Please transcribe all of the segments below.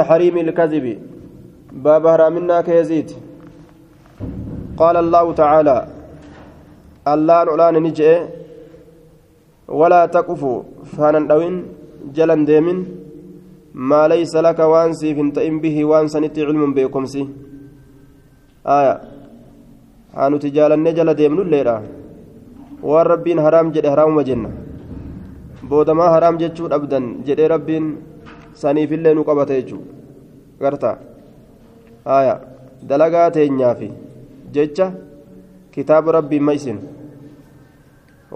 تحريم الكذب. باب هرامنا كيزيد. قال الله تعالى الله نعلان نجئ ولا تقف فانا دوين جلن ديمن. ما ليس لك وانسي فانتئم به وانسنت علم بكمسي آية. حانو تجالن نجل ديمن الليلة. rabbiin haraam jedhe haraamuma jenna boodamaa haraam jechuu dhabdan jedhee rabbiin saniifillee nu qabata jechuudha garta haaya dalagaa teenyaafi jecha kitaaba rabbii maysinu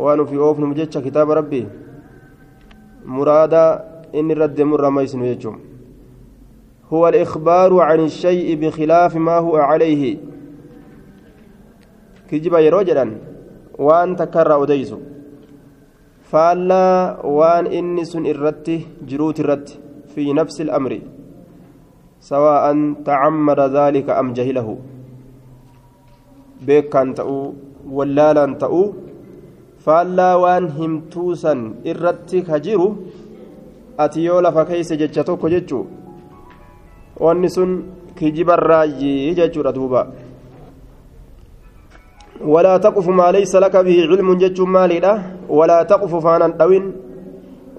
waan ofii oofnuuf jecha kitaaba rabbii muraadaa inni irra deemu irraa maysinu jechuudha هو الإخبار عن الشيء بخلاف ما هو عليه كجب يروجلا وأن تكرر أديسو فألا وأن إني سن إرتي جروت الرت في نفس الأمر سواء تعمد ذلك أم جهله. بكان تأو ولالا تأو فألا وان همتوسا إرتك هجرو أتيو لفا كيس جتشتوك جتشو وانسون كجب الراجي جتشو ردوبا. ولا تقف ما ليس لك به علم جتشو مالي ولا تقف فانا دوين.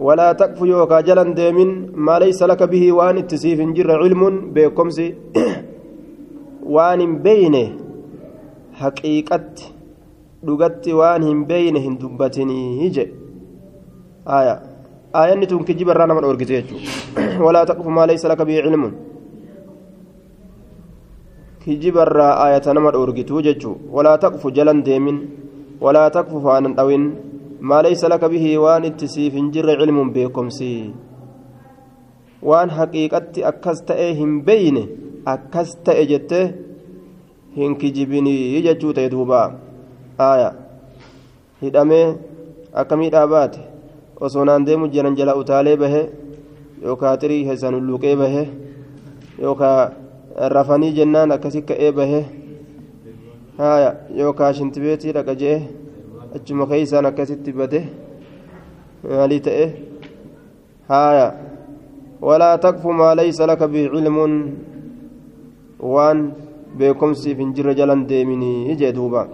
ولا تقف يوكا جلن ديمن ما ليس لك به وان اتسيف جر علم بكمس وان بينه حقيقة beeyne hin dubbatinii je aya aayanni tun kijiba irraa nama dhoorgite jechuudha walaa taqfu maa laysa laka bihi cilmun kijiba irraa aayata nama dhoorgituu jechuudha walaa taqfu jalan deemin walaa taqfu waan itti siif hin jirre cilmuun beekomsi waan haqiiqatti akkas ta'e hin beeyne akkas ta'e jettee hin kijibinii jechuu ta'e duubaa aya hidhamee akkamii dhaabaate osoo naan deemu jiran jala utaalee bahe yookaa xirii keessan hulluuqee bahe yookaa rafanii jennaan akkasi ka'ee bahe haya yookaa shintibeetii dhaqa je'e achuma keeysaan akkasitti bade maalii ta'e haya walaa taqfu maa laysa laka bihi cilmun waan beekomsiif hin jirre jalan deeminii jee duubaa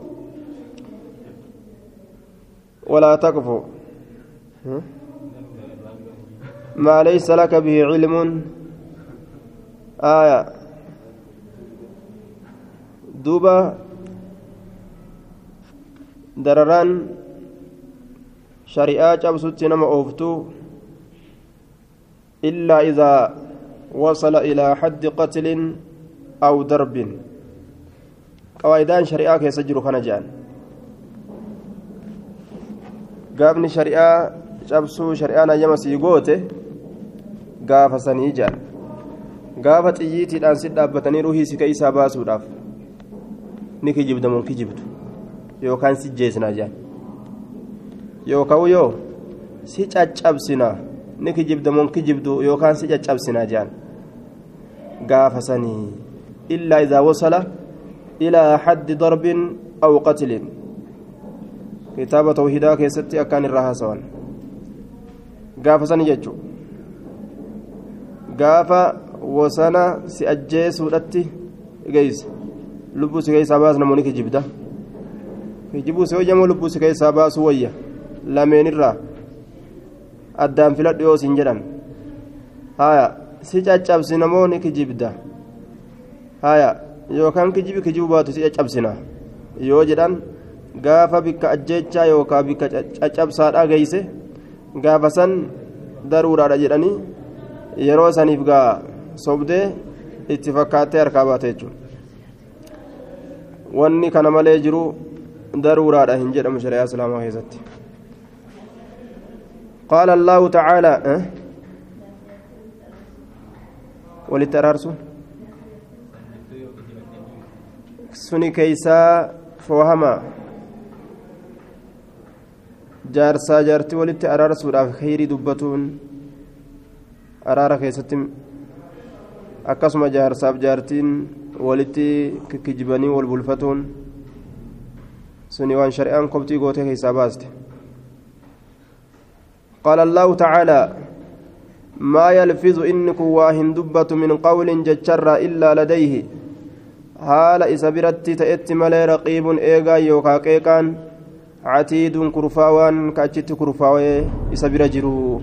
ولا تقف ما ليس لك به علم آية دوبا درران شريعة جبسوت نما أوفتو إلا إذا وصل إلى حد قتل أو درب قواعدان شريعة كيسجروا خنجان gaafni shari'aa cabsuu shari'aan hayyama sii goote gaafa sanii jaan gaafa xiyyiitiidhaan si dhaabbatanii ruhii si keessaa baasuudhaaf ni kijibdamuun kijibdu yookaan si jeesnaa jaan yookaan yoo si caccabsina ni kijibdamuun kijibdu yookaan si caccabsinaa jaan gaafa sanii illaa idaa wasala ilaa haddi darbin aw qatlin kitaaba tawhidaa keessatti akkaan irraa haasawan gaafa sani jechuun gaafa wasana si ajjeesuudhatti geeyse lubbuu si keessaa baasu namoonni kijibda kijibuu si hojjamoo lubbuu si keessaa baasu wayya? Lameenirraa addaan filadhu yoo siin jedhan. Haya si caccabsi namoonni kijibda. Haya yookaan kijibi kijibuu baatu si caccabsina. Yoo jedhan gaafa bikka ajjechaa yookaan bikka caccabsaadhaa geeyse gaafa san daruuraadha jedhanii yeroo saniif gaa sobdee itti fakkaattee harkaa baate jechuudha. Wanni kana malee jiru jedhamu shari'aa islaamaa keessatti qaala allaahu tacaalaa walitti araarsu suni keeysaa foohamaa jaarsaa jaartii walitti araarsuudhaaf khayrii dubbatuun araara keessatti akkasuma jaarsaaf jaartiin walitti kikkijibanii wal bulfatuun waan shari'aan kobxii gootee keessaa baaste qaala allaahu tacaalaa ما يلفظ إنك واهن دبة من قول ججر إلا لديه ta'etti malee raqiibun eegaa yookaa qeeqaan catiiduun kurfaawaan ka achitti kurfaawee isa bira jiru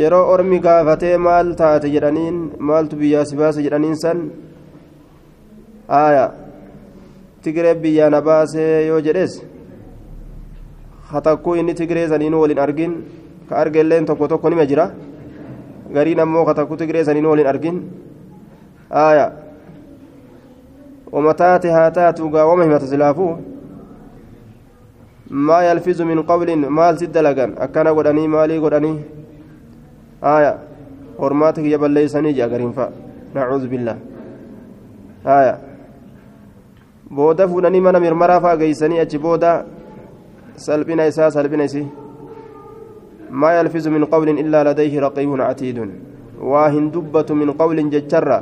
yeroo ormi gaafatee maal taate jedhaniin maaltu biyyaa si baase jedhaniin san aya tigiree biyyaa na baasee yoo jedhes hatakkuu inni tigiree saniinuu waliin argin ka argeelleen tokko tokko nima jira gariin ammoo hatakkuu tigiree saniinuu waliin argin aya ومتات هاتات وما همت سلافو ما يلفظ من قول مال سد لغن أكنا قدني مالي قدني آية حرماتك يبل ليسني جاغرين فا نعوذ بالله آية بودا فونني من مرمرا فا غيسني أجي بودا سلبنا إسا سلبنا إسي ما يلفظ من قول إلا لديه رقيب عتيد واهن دبة من قول ججرة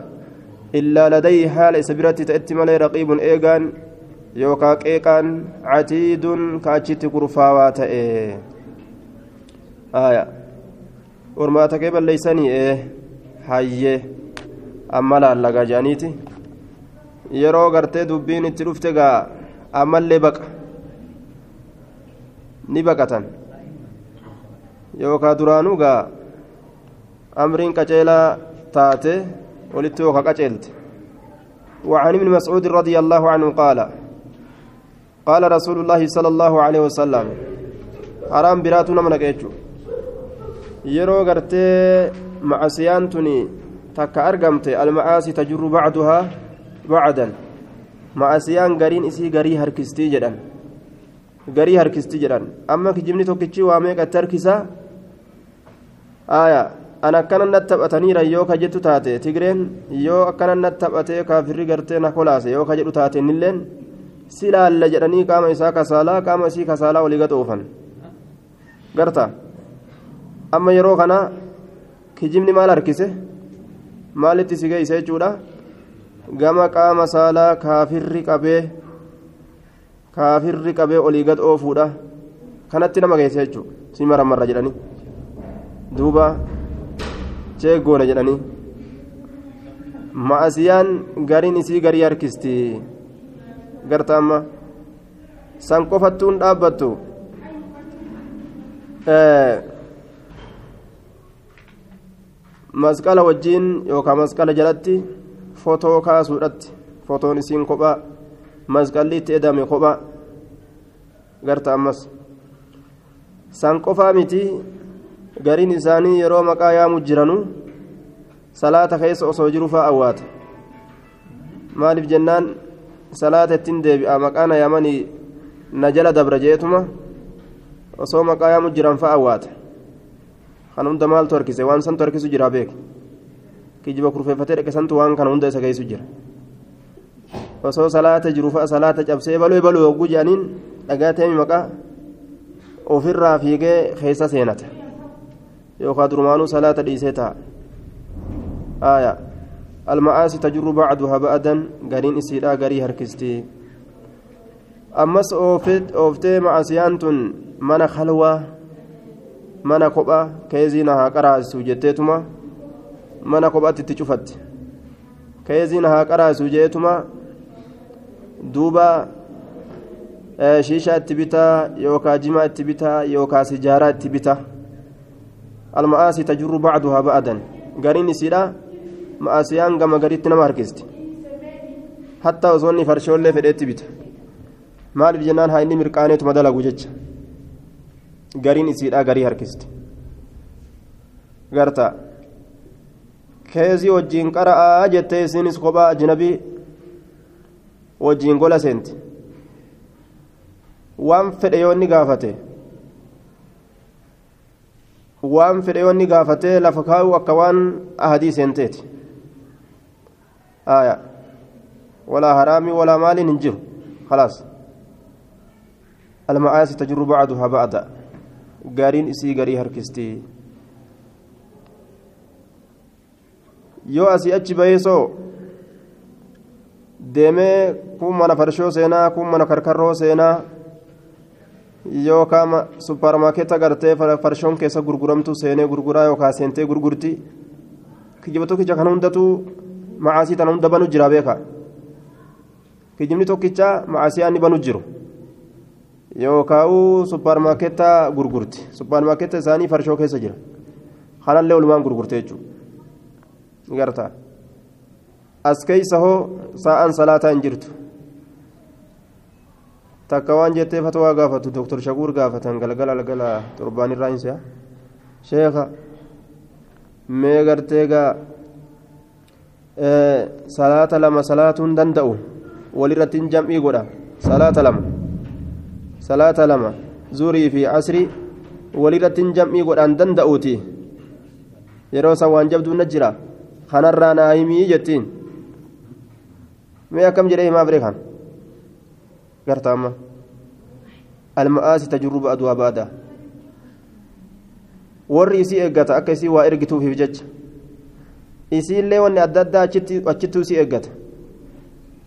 إلا لديه حال سبرتي تأتي مالي رقيب إيغان يوكا قيقان عتيد كاتشت كرفاوات إيه آية ورماتا كيبا ليسني إيه hayyee amma laallagaa jaaniiti. Yeroo gartee dubbiin itti dhufte gaa ammallee baqa ni baqatan yookaan duraanuu gaa amriin qaceelaa taate ولت وقعت وعن ابن مسعود رضي الله عنه قال قال رسول الله صلى الله عليه وسلم حرام براتنا من أجيتشو yeroo gartee macasiyaan tuni takka argamte almacaasi bacduhaa bacdan macasiyaan gariin isii garii harkistii jedhan. Garii harkistii jedhan. Amma kijibni tokkichi waa meeqatti harkisa? Aya an akkana nat taphataniira yoo ka jettu taate tigreen yoo akkana nat taphatee kaafirri gartee na kolaase yoo ka jedhu taate innilleen si laalla jedhanii qaama isaa kasaalaa qaama isii kasaalaa walii gaxoofan garta amma yeroo kana kijibni maal harkise? Maalitti si geeyse jechuudha gama qaama saalaa kaafirri qabee kaafirri qabee olii gad oofuudha kanatti nama geesse jechuudha si maramarra jedhanii duuba jeeggoona jedhanii ma'asiyaan gariin isii garii harkisti garta san qofattuun dhaabbattu masqala wajjiin yookaan masqala jalatti fotoo kaasuudhatti fotoon isiin kophaa masqalli itti edame kophaa garta ammas san qofaa miti gariin isaanii yeroo maqaa yaamu jiranu salaata keessa osoo jiru fa'a awwaata maaliif jennaan salaata ittiin deebi'a maqaan yaamanii na jala dabra jeetuma osoo maqaa yaamu jiran fa'a awwaata kan hunda maaltu harkise waan santu harkisu jira beek kijiba kurfeeffatee dhaqe santu waan kana hunda isa geessu jira osoo salaata jiru fa'a salaata cabsee baloo baloo hogguu jedhaniin dhagaa teemi maqaa ofirraa fiigee keessa seenata yookaan durumaanuu salaata dhiisee ta'a aayaa alma'aasi tajurru bacduhaa ba'adan gariin isiidhaa garii harkistii ammas ooftee ma'asiyaan tun mana kalwaa mana kophaa keezii na haa qaraasu jetteetuma mana kophaatti itti cufatti keezii na haa qaraasu jeetuma duuba shiishaa itti bitaa yookaan jimaa itti bitaa yookaan sijaaraa itti bitaa alma'aasii tajurru bacduhaa ba'adan gariin isiidha ma'asiyaan gama gariitti nama harkisti. Hattaa osoo inni farshoollee fedheetti bita. Maaliif jennaan haa inni mirqaaneetuma dalagu jecha? Gariin isiidha garii harkisti. Garta keezii wajjiin qara'aa jettee isiinis kophaa ajnabii wajjiin gola seenti waan fedhe yoo inni gaafate waan fedhe yoo inni gaafatee lafa kaa'u akka waan ahadii seenteeti aya walaa haraamii walaa maaliin hin jiru khalaas المعاصي تجر بعضها بعضا gaariin isii garii harkistii yoo asii achi baheesoo deemee kun mana farshoo seenaa kun mana karkarroo seenaa yookaan supparmaarkeeta gartee farshoon keessa gurguramtu seenee gurguraa yookaan seentee gurgurti kijiba tokkicha kan hundatu macaasii tana hunda banu jira beeka kijibni tokkicha macaasii inni banu jiru yookaan supparmaarkeeta gurgurti supparmaarkeeta isaanii farshoo keessa jira kanallee walumaan gurgurte jechuudha gartaa as keessa hoo sa'aan salaataa hin jirtu. takka waan jettee fatwaa gaafatu doktor shaguur gaafatan galgala galgala torbaan irraa insa sheeka mee gartee gaa salaata lama salaatuun danda'u walirratti hin jam'ii godha salaata lama salaata lama zurii fi asrii walirratti hin jam'ii godhaan danda'uuti yeroo san waan jabduu na jira kanarraa naa himii jettiin mee akkam jedhee himaa biree kan gartaama alma'aasi tajurru ba'aduu baada warri isii eeggata akka isii waa ergituufiif jecha isiillee wanni adda addaa achittuu isii eeggata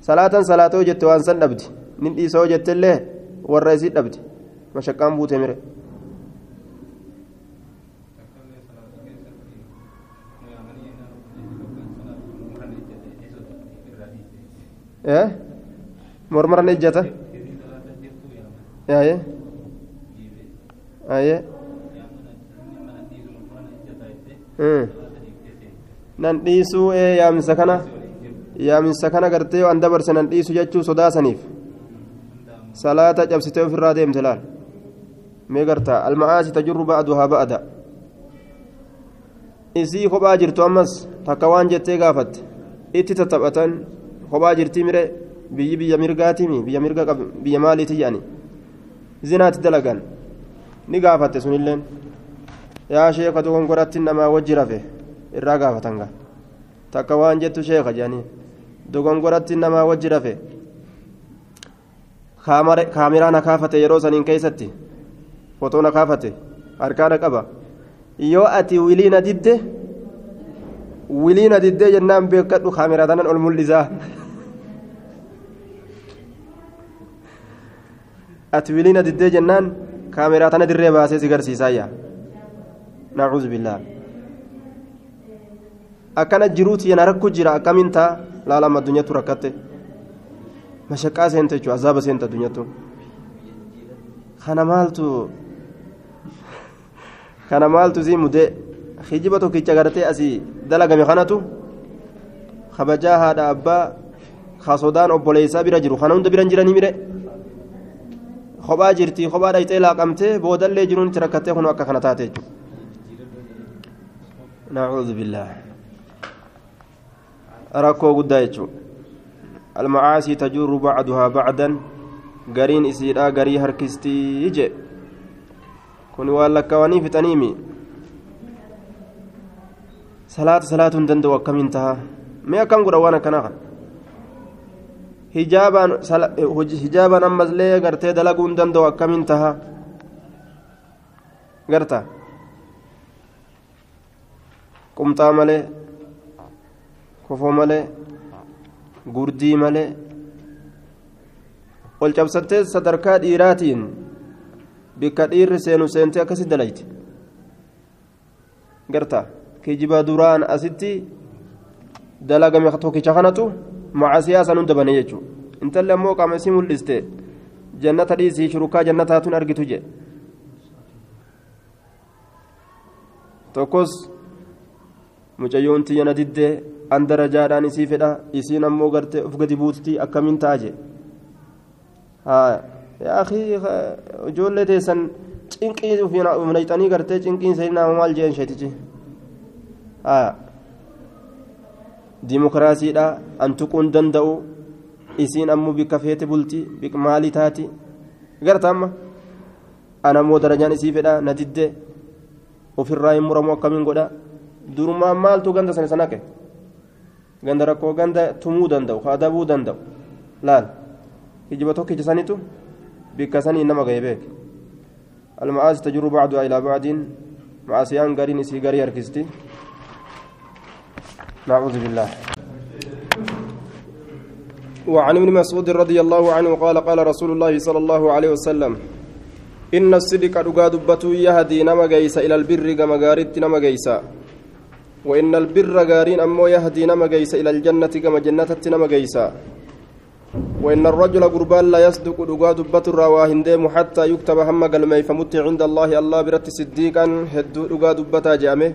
salaatan salaatoo jette waan san dhabdi nin dhiisoo jettellee warra isii dhabdi mashaqqaan buute mire mormaran ejjata aye aye nan dhiisuu ee yaamisa kana yaamisa kana gartee yoo an dabarse nan dhiisu jechuu sodaasaniif salaata cabsitee ofirraa deemte laal mee gartaa alma'aasi tajurru ba'aduhaa ba'ada isii kophaa jirtu ammas takka waan jettee gaafatte itti tattaphatan kophaa jirtii mire biyyi biyya mirgaatimi biyya mirga biyya maaliiti jedhani zinaatti dalagan ni gaafatte sunilleen yaa sheeka dogongoratti namaa wajji rafe irraa gaafatan gaa takka waan jettu sheeka jedhanii dogongoratti namaa wajji rafe kaameraa na kaafate yeroo saniin keessatti fotoo na kaafate harkaana qaba yoo ati wiliina didde wiliina diddee jennaan beekadhu kaameraa tanan ol mul'isaa ati wiliina diddee jennaan kaameraa tana dirree baasee si garsiisaayya nacuuzu billaa akkana jiruuti yana rakku jira akkamiin taa laalama addunyattu rakkatte mashaqqaa seente jechuudha azaaba seente addunyattu kana maaltu kana maaltu sii mudee hijiba tokkicha gartee asii dalagame kanatu kabajaa haadha abbaa kasodaan obboleessaa bira jiru kana hunda biran jiranii mire kophaa jirti kophaa dhayxee laaqamtee boodallee jiruun itti rakkattee kun akka kana taate jechuudha nacuudhu billaa rakkoo guddaa jechuudha almacaasii tajuurru bacduhaa bacdan gariin isiidhaa garii harkistii je kun waan lakkaawanii fixaniimi salaata salaatuu hin danda'u akkamiin taha mee akkam godha waan akkanaa kan hijaabaan ammallee gartee dalaguu hin danda'u akkamiin taha garta qumxaa malee kofoo malee gurdii malee ol cabsattee sadarkaa dhiiraatiin bikka dhiirri seenu seentee akkasi dalayti garta kijiba duraan asitti dalagame tokkicha kanatu macasiyaa san hunda bane jechuudha intalli ammoo qaama isii mul'iste jannata dhiisii shurukaa jannataatun argitu jedhe tokkos mucayyoon tiyyana diddee an darajaadhaan isii fedha isiin ammoo gartee of gadi buutti akkamiin ta'a jedhe yaa ijoollee teessan cinqii nayxanii gartee cinqiin seenii nama maal jeen sheetichi dimokiraasiidha an tuquun danda'u isiin ammoo bikka feete bulti maalii taati garta amma an ammoo darajaan isii fedha na diddee ofirraa hin muramu akkamiin godha durumaan maaltu ganda sana sanaqe ganda rakkoo ganda tumuu danda'u kaadabuu danda'u laal hijiba tokkicha sanitu bikka sanii nama gahe beek المعاصي تجر بعضها إلى بعض معاصيان قرين إسي قري أركستي نعوذ بالله. وعن ابن مسعود رضي الله عنه قال قال رسول الله صلى الله عليه وسلم inna sidqa dhugaa dubbatuu yahdii nama geeysa ila albirri gama gaaritti nama geeysa وإن البر غارين أمو يهدي نما جيس إلى الجنة كما جنة نما جيسا. وإن الرجل قربان لا يصدق دقا دبة الرواهن ديم حتى يكتب هم قلمي فمت عند الله الله برت صديقا هدو دقا دبة جامه.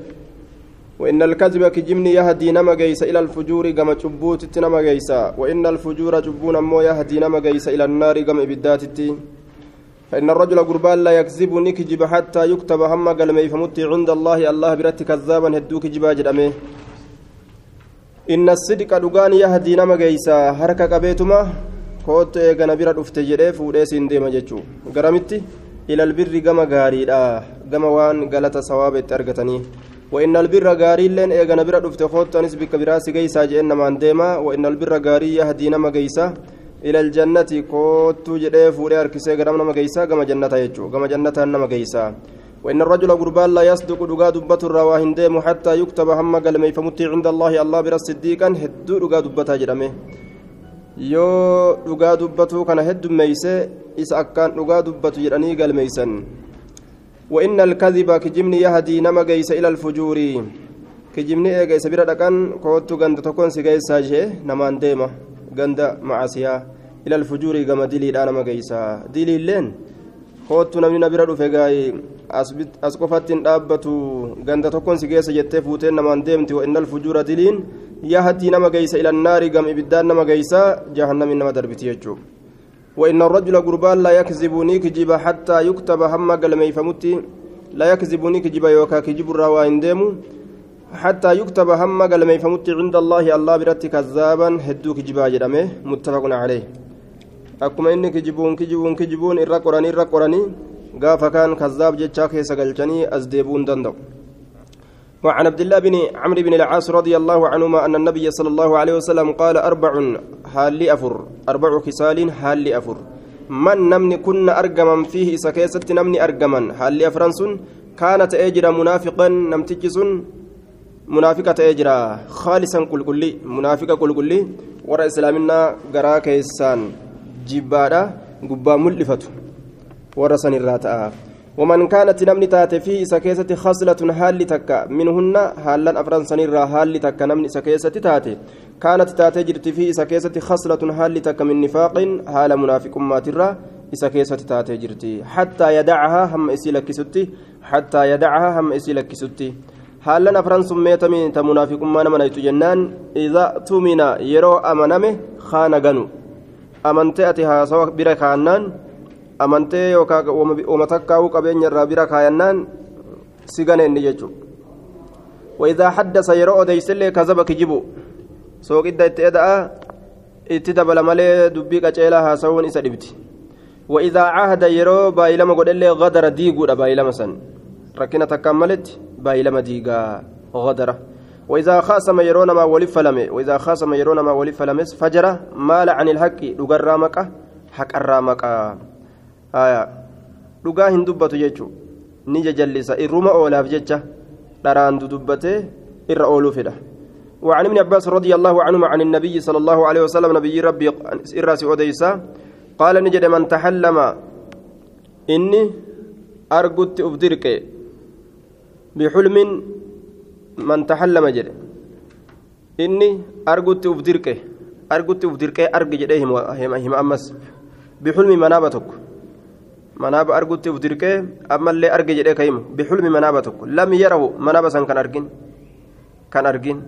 وإن الكذب كجمني يهدي نما جيس إلى الفجور كما تشبوت نما جيسا. وإن الفجور جبون أمو يهدي نما جيس إلى النار كما إبدات فإن الرجل قربان لا يكذب نكجب حتى يكتب هم قلمي فمت عند الله. الله برت كذابا هدو كجبا جرمه. إن الصدق دقان يهدي نما جيسا. حركة قبيتما كوت إيغانا بيرا دفت جري فودي سنديما جتشو غرامتي إلى البر كما غاريدا. كما وان غلط ثواب ترغتني وإن البر غاري لين إيغانا بيرا دفت خوت تنس بك براس جيسا جئنا مان ديما وإن البر غاري يهدي نما جيسا إلى الجنة كوت جري فودي أركسي غرام نما جيسا كما جنة يجو كما جنة نما جيسا وإن الرجل قربان لا يصدق دقا دبة الرواهن ديم حتى يكتب هم قلمي فمتي عند الله الله برا صديقا هدو دقا دبة جرمه yoo dhugaa dubbatuu kana heddummeeyse isa akkaan dhugaa dubbatu jedhanii galmeeysan وإن الكذب كجمني يهدي نما جيس إلى الفجور كجمني إيجا سبيرا دكان كوتو غند تكون سيجاي ساجي نمان ديما غند معاسيا إلى الفجور كما ديلي دانا جيسا ديلي لين كوتو نمني نبيرا دفه غاي as qofattiin dhaabbatu ganda tokkoon si geessa jettee fuuteen namaan deemti wa innal fujuura diliin yahdii nama geeysa ila naari gam ibiddaan nama geeysa jahannami nama darbiti jechuu وإن الرجل قربان لا يكذبني كجيبا حتى يكتب هم قلمي فمتي لا يكذبني كجيبا يوكا كجيب الرواين ديمو حتى يكتب هم قلمي فمتي عند الله الله برت كذابا هدو كجيبا جرمه متفق عليه. أكما إني كجيبون كجيبون كجيبون إرى قراني إرى قراني. gaafa kaan kazaab jechaa keessa galchanii as deebuun danda'u وعن عبد الله بن عمرو بن العاص رضي الله عنهما أن النبي صلى الله عليه وسلم قال أربع هال أفر؟ أربع خصال هال أفر؟ من نمني كنا أرجما فيه سكيسة نمني أرجما هال أفرنس كانت أجرا منافقا نمتجس منافقة أجرا. خالصا كل كلي منافقة كل كلي ورأ إسلامنا قراك إسان جبارة. قبا warra san irraa ta'a ومن كانت نمني تات فيه سكيسة خصلة حال تكا منهن حالا أفران سنيرا حال تكا نمني سكيسة تات كانت تات جرت فيه سكيسة خصلة حال تكا من نفاق حال منافق ما ترى سكيسة تات جرتي حتى يدعها هم إسيلك ستي حتى يدعها هم إسيلك ستي حالا أفران سميت من منافق ما نمنيت جنان إذا تمنا يرو أمنمه خان غنو. أمنتأتها سواء بركانان amantee yookaan wama takkaa'uu qabeenya irraa bira kaayannaan si ganeenni jechuudha wayidaa haddasa yeroo odeysillee kazaba kijibu sooqidda itti eda'a itti dabala malee dubbii qaceelaa haasawuun isa dhibdi wayidaa cahda yeroo baay'ilama godhellee gadara diiguudha baay'ilama san rakkina takkaan maletti baay'ilama diigaa gadara وإذا خاصم يرون ما ولف فلمه وإذا خاصم يرون ما ولف فلمس فجر مال عن الحق دغرا مكة حق الرامكة dhugaa hin dubbatu jechuun ni jajallisa. Irruma oolaaf jecha dharaan dudubbatee irra ooluu fedha وعن ابن عباس رضي الله عنهما عن النبي صلى الله عليه وسلم نبي ربي إراس أديسا قال نجد من تحلم إني أرجت أبدرك بحلم من تحلم جد إني أرجت أبدرك أرجت أبدرك أرجع جدهم هم أمس بحلم منابتك manaaba argutti uf dirqee ammallee arge jedhee ka'imu bixulmi manaaba tokko lam yarahu manaaba san kan argin kan argin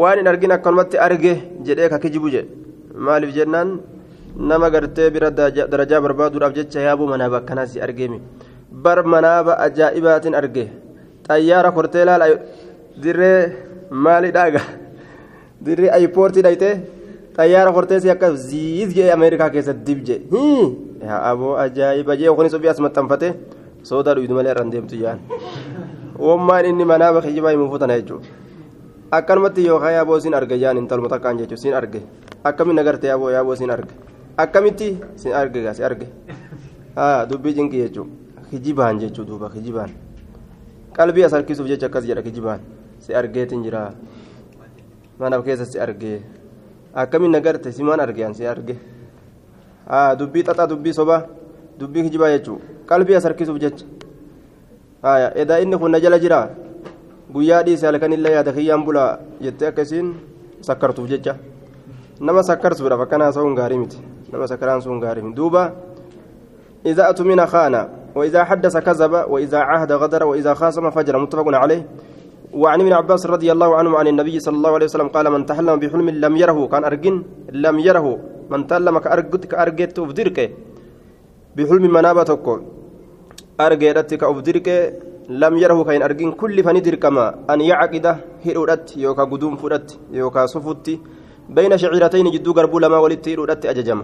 waan hin argin akkanumatti arge jedhee ka kijibu jedhe maaliif jennaan nama gartee bira darajaa barbaaduudhaaf jecha yaabuu manaaba akkanaas argeemi bar manaaba ajaa'ibaatiin arge xayyaara kortee laal dirree maalidhaaga dirree ayipoortii dhaytee xayyaara korteesii akka ziiz jedhee ameerikaa keessatti dib jedhe aboo ajaa'iba jee kunis ofii as maxxanfate soodaa dhuydu malee irraan deemtu jaan wammaan inni manaa bakki jibaa himuu futana jechuudha akkanumatti yookaan yaaboo siin arge jaan intaluma takkaan jechuudha siin arge akkamiin agarte yaaboo yaaboo siin arge akkamitti siin arge gaa si arge dubbii cinqii jechuudha kijibaan jechuudha duuba kijibaan qalbii as harkisuuf jecha akkas jedha kijibaan si argeetiin jira mana keessa si argee akkamiin agarte si maan arge si arge sobaa dubbii kijibaa jechuudha qalbii as harkisuuf jecha haya edaa inni kun na jala jira guyyaa dhiise halkanillee yaada kiyyaan bulaa jettee akkasiin sakkartuuf jecha nama sakkarsuudhaaf akkana haasa'uun gaarii miti nama sakkaraan sun gaarii miti duuba إذا أتمن خان وإذا حدث كذب وإذا عاهد غدر وإذا خاصم فجر متفق عليه وعن ابن عباس رضي الله عنه عن النبي صلى الله عليه وسلم قال من تحلم بحلم لم يره كان أرجن لم يره من تحلم كأرجت كأرجت أفدرك بحلم منابتك أرجت كأفدرك لم يره كان أرجن كل فندر كما أن يعقد هيرودت يوكا قدوم فرت يوكا صفوت بين شعيرتين جدو قربو لما ولدت هيرودت أججم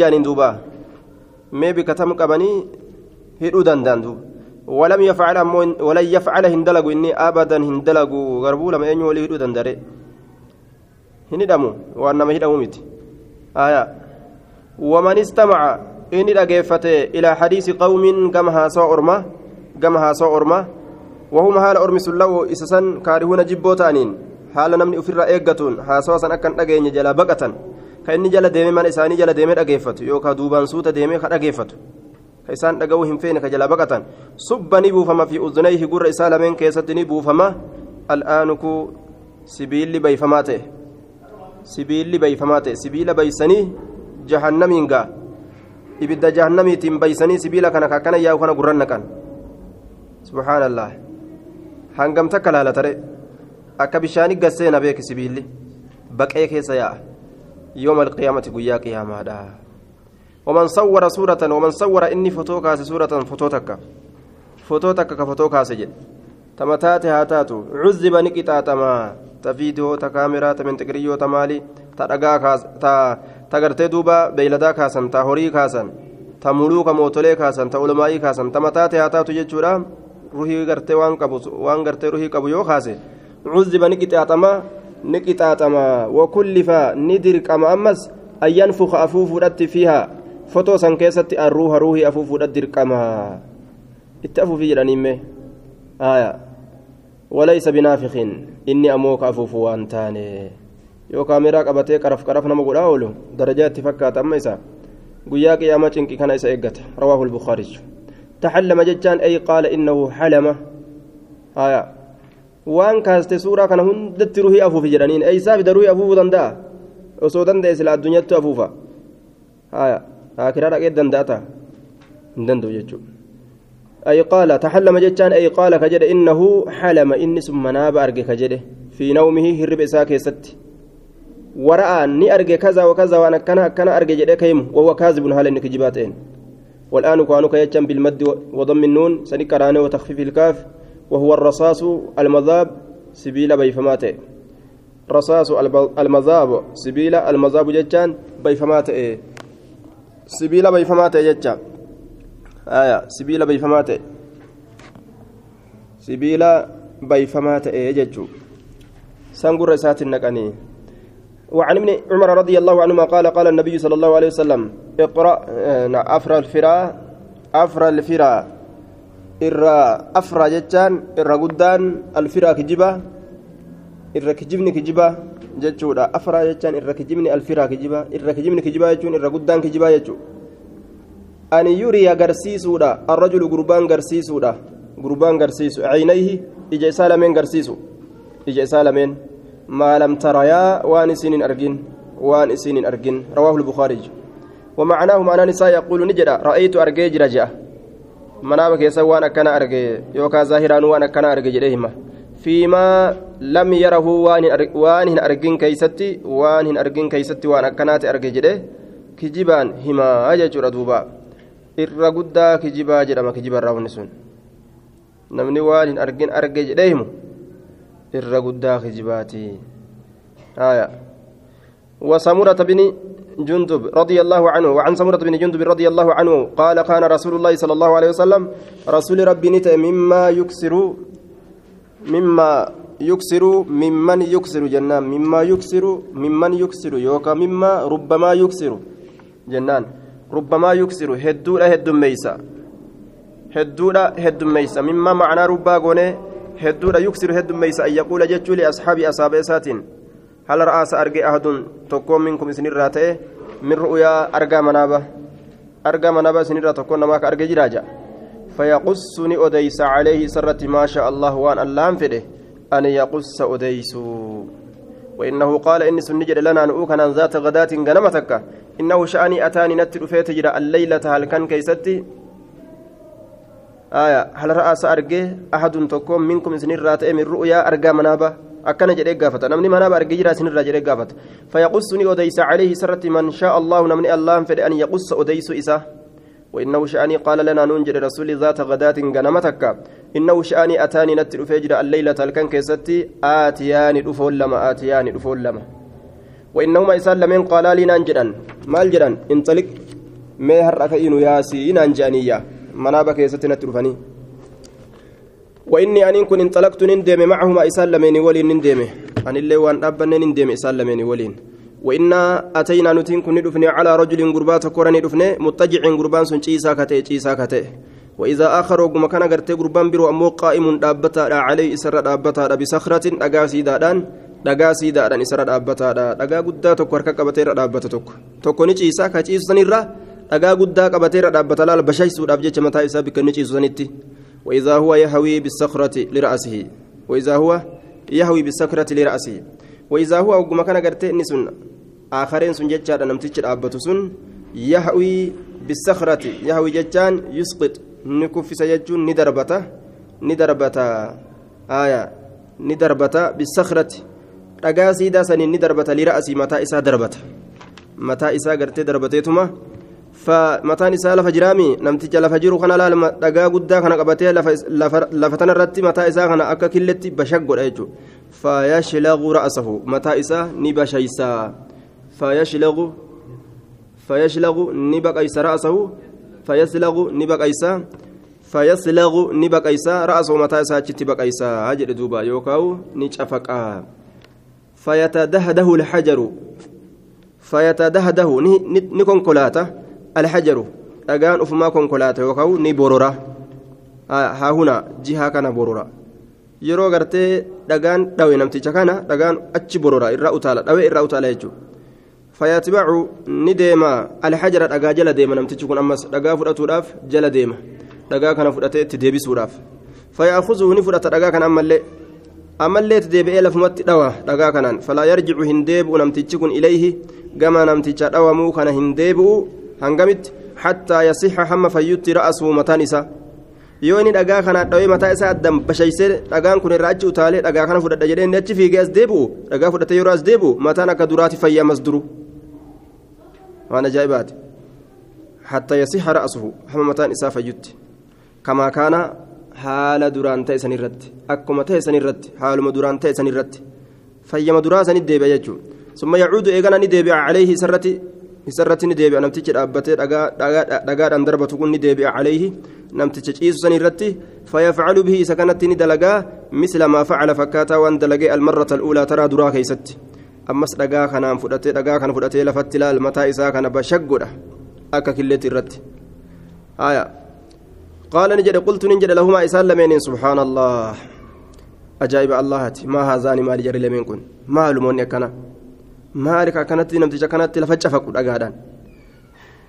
jaaniin duuba mee bikatam qabanii hidhuu danda'an duuba walam yafcal ammoo walan yafcala hin dalagu inni abadan hin dalagu garbuu lama eenyu walii hidhuu dandare hin hidhamu waan nama hidhamu miti waman istamaca inni dhageeffate ilaa hadiisi qawmin gama haasoo orma gama haasoo orma وهم حال أرمس الله إسسان كارهون جبو تانين حال نمني أفر إيقاتون حاسوا سن أكن أجين جلا بقة jala deeme mana isaanii jala deemee dhageeffatu yookaan duubaan suuta deemee ka dhageeffatu ka isaan dhaga'uu hin feene ka jala baqatan subba ni buufama fi udunayhi gurra isaa lameen keessatti ni buufama al'aanuku sibiilli bayfamaa ta'e sibiila baysanii jahannamiin ga'a. Ibidda jahannamiitiin baysanii sibiila kana kakkana yaa'u kana gurran naqan subhaanallah hangam takka laalatare akka bishaani gasseena beeki sibiilli. Baqee keessa yaa'a. Yooma alqiyaamati guyyaa qiyaamaadha. Waman sawwara suuratan waman sawwara inni fotoo kaase suuratan fotoo takka. Fotoo takka ka fotoo kaase jedhe. Tama taate haa taatu. Cuzziba ni qixaaxamaa. ترقا كاس تا تغرتي دوبا بيلدا كاسن تا هوري كاسن ta muluuka mootolee kaasan ta ulamaa'ii kaasan ta mataa taataatu jechuudha ruhii gartee waan qabu waan gartee ruhii qabu yoo kaase cuziba ni qixaaxama ni qixaaxama wakullifa ni dirqama ammas an yanfuka afuufuudhatti fiiha fotoo san keessatti arruuha ruuhii afuufuudhat dirqama itti afuufii jedhaniimme aya inni ammoo ka afuufu waan taane yoo kaameraa qabatee qaraf qaraf nama godhaa oolu darajaa itti fakkaata amma isaa guyyaa qiyaamaa cinqi kana isa eeggata rawaahu lbukaariyu taxallama jechaan ay qaala innahu xalama aya waan kaaste suuraa kana hundatti ruhii afuufi jedhaniin eeysaa fida ruhii afuufuu danda'a osoo danda'e sila addunyatti afuufa aya aakiraa dhaqee danda'ata hin danda'u jechuudha أي قال تحلم جتان أي قال كجد إنه حلم إني ثم ناب أرجع كجد. في نومه هرب إساك ست ورأى ني أرجع كذا وكذا وأنا كان كان أرجع جد كيم وهو كاذب هل إنك جباتين. والآن كانوا كيتشم بالمد وضم النون سنكران وتخفيف الكاف وهو الرصاص المذاب سبيل بيفماته. رصاص المذاب سبيل المذاب جتان بيفماته. سبيل بيفماته جتان. آية سبيل بيفماته سبيل بيفماته جتشو سنقر رسات النقني وعن ابن عمر رضي الله عنهما قال قال النبي صلى الله عليه وسلم اقرأ أفرى الفرا أفرى الفرا. إرى أفرى جتان إرى قدان الفرا كجبة إرى كجبني كجبة جتشودا. أفرى جتان إرى كجبني الفرا كجبة إرى كجبني كجبة جتشون إرى قدان كجبة جتشو أن يري غرسيسودا الرجل غربان غرسيسودا. غربان غرسيسو. عينيه إجا سالمين غرسيسو. إجا سالمين ما لم تريا وان سنين أرجن. وان سنين أرجن. رواه البخاري. ومعناه معنى نساء يقول نجرا. رأيت أرجي رجع منابك يسوان أكنا أرجي. يوكا ظاهران وان أكنا أرجي جريهما. فيما لم يره وان أرجن كيستي. وان أرجن كيستي وان أكنات أرجي جريه. كجبان. هما أجر دوبا. Irra guddaa kijibaa jedhama kijiba irraa wanni sun. Namni waan hin argin arge jedhee himu irra guddaa kijibaati. Haya وسمرة بن جندب رضي الله عنه وعن سمرة بن جندب رضي الله عنه قال كان رسول الله صلى الله عليه وسلم رسول ربي نت مما يكسر مما يكسر ممن يكسر جنان مما يكسر ممن يكسر يوكا مما ربما يكسر جنان ربما يكسر هدودا هدميسا هدودا هدميسا مما معنى ربا غوني هدودا يكسر هدميسا أن يقول جتشو لأصحاب أصحاب ساتين هل رأس أرجع أحد تقوم منكم سنين راتئ. من رؤيا أرجع منابة أرقى منابا سنرى تكون نماك أرقى جراجة فيقصني أديس عليه سرة ما شاء الله وأن اللام فده أن يقص أديس وإنه قال إني سنجد لنا أن ذات غداة غنمتك. أتاني نتر فيت جرى الليلة هل كان كيستي؟ آية هل رأس أرجه أحد تكون منكم سنير رأت من رؤيا أرجى منابة. akkana jedhee gaafata namni manaaba argee jira isinirraa jedhee gaafata fayaqussu ni odeysa calayhi isarratti man shaa allahu namni allahan fedhe an yaqussa odeysu isa وإنه شأني قال لنا ننجد رسول ذات غداة غنمتك. إنه شأني أتاني نتر فجر الليلة الكن كيستي؟ آتيان دفول لما آتيان دفول لما. وإنهما إسان لمن قال لي ننجدا مال جدا انطلق. ما هرك إنو ياسي ننجانية منابك يستي نتر فني وإني أن كن انطلقت نندم معهما إسان لمن ولين نندم أن اللي وان أبن نندم إسان لمن ولين. وإنا أتينا نتين كن ندفني على رجل قربات كورني دفني متجع قربان سن چيسا كتي چيسا كتي وإذا آخر وقم كان غرتي قربان برو أمو قائم دابتا عليه إسر دابتا بصخرة أغاسي دادان. Dhagaa siidaadhaan isarra dhaabbataadha dhagaa guddaa tokko harka qabateerra dhaabbata tokko tokko ni ciisaa ka ciisu sanirra dhagaa guddaa qabateerra dhaabbata laal bashaysuudhaaf jecha mataa isaa bikka ni ciisu sanitti وإذا هو يهوي بالصخرة لرأسه وإذا هو يهوي بالصخرة لرأسه وإذا هو وقم كان قرتي نسن آخرين سن جتشان نمتج الأبة سن يهوي بالصخرة يهوي جتشان يسقط نكف سيجون ندربته ندربته آية ندربته بالصخرة dhagaa siidaa saniin ni darbata lira'asii mataa isaa darbata mataa isaa gartee darbateetuma mataan isaa lafa jiraami namticha lafa jiru kana laal dhagaa guddaa kana qabatee lafa tanarratti mataa isaa kana akka killetti bashag godha jechuudha faayashilagu ra'asahu mataa isaa ni bashaysaa faayashilagu faayashilagu ni baqaysa ra'asahu faayashilagu ni baqaysa faayashilagu ni baqaysa ra'asahu mataa isaa achitti baqaysaa jedhe duuba yookaan ni cafaqaa. فيتدهده الحجر فيتدهده نكون كولاتا الحجر أجان أفما كون كولاتا وكاو نبورورا ها هنا جهة كان بورورا yeroo gartee dhagaan dhawe namticha kana dhagaan achi borora irraa utaala dhawe irraa utaala jechuudha fayyatibacu ni deema alhajara dhagaa jala deema namtichi kun ammas dhagaa fudhatuudhaaf jala deema dhagaa kana fudhatee itti deebisuudhaaf fayyaafuzuhu ni fudhata dhagaa kana ammallee ammallee deebi'ee lafumatti dhawa dhagaa kanaan falaa yarjicu hin deebi'u namtichi kun ilayhi gama namticha dhawamuu kana hin deebi'u hangamitti hattaa yasixa hamma fayyutti ra'asuu mataan isaa yoo inni dhagaa kanaan dhawee mataa isaa addaan bashaysee dhagaan kun irraa achi utaalee dhagaa kana fudhadha jedhee inni achi fiigee as deebi'u dhagaa fudhatee yeroo as deebi'u mataan akka duraati fayyamas duru waan ajaa'ibaati hattaa yasixa ra'asuhu hamma mataan isaa fayyutti kamaa kaana haala duraan ta'e sanirratti akkuma ta'e sanirratti haaluma duraan ta'e sanirratti fayyama duraa sanit deebi'a jechuudha summa yacuudu eegana ni deebi'a caleehi isarratti isarratti ni deebi'a namtichi dhaabbatee dhagaadhaan darbatu kun ni deebi'a caleehi namticha ciisu sanirratti fayafcalu bihi isa kanatti ni dalagaa misla maa facala fakkaataa waan dalagee almarrata al'uulaa taraa duraa keeysatti ammas dhagaa kanaan fudhatee dhagaa kana fudhatee lafatti laal mataa isaa kana bashaggodha akka killeetti irratti قال نجد قلت نجد لهما إسان لمن سبحان الله أجائب الله ما هذان ما لجري لمن كن. ما لمن يكنا ما لك كانت نمتج كانت لفجأ فقد أقادان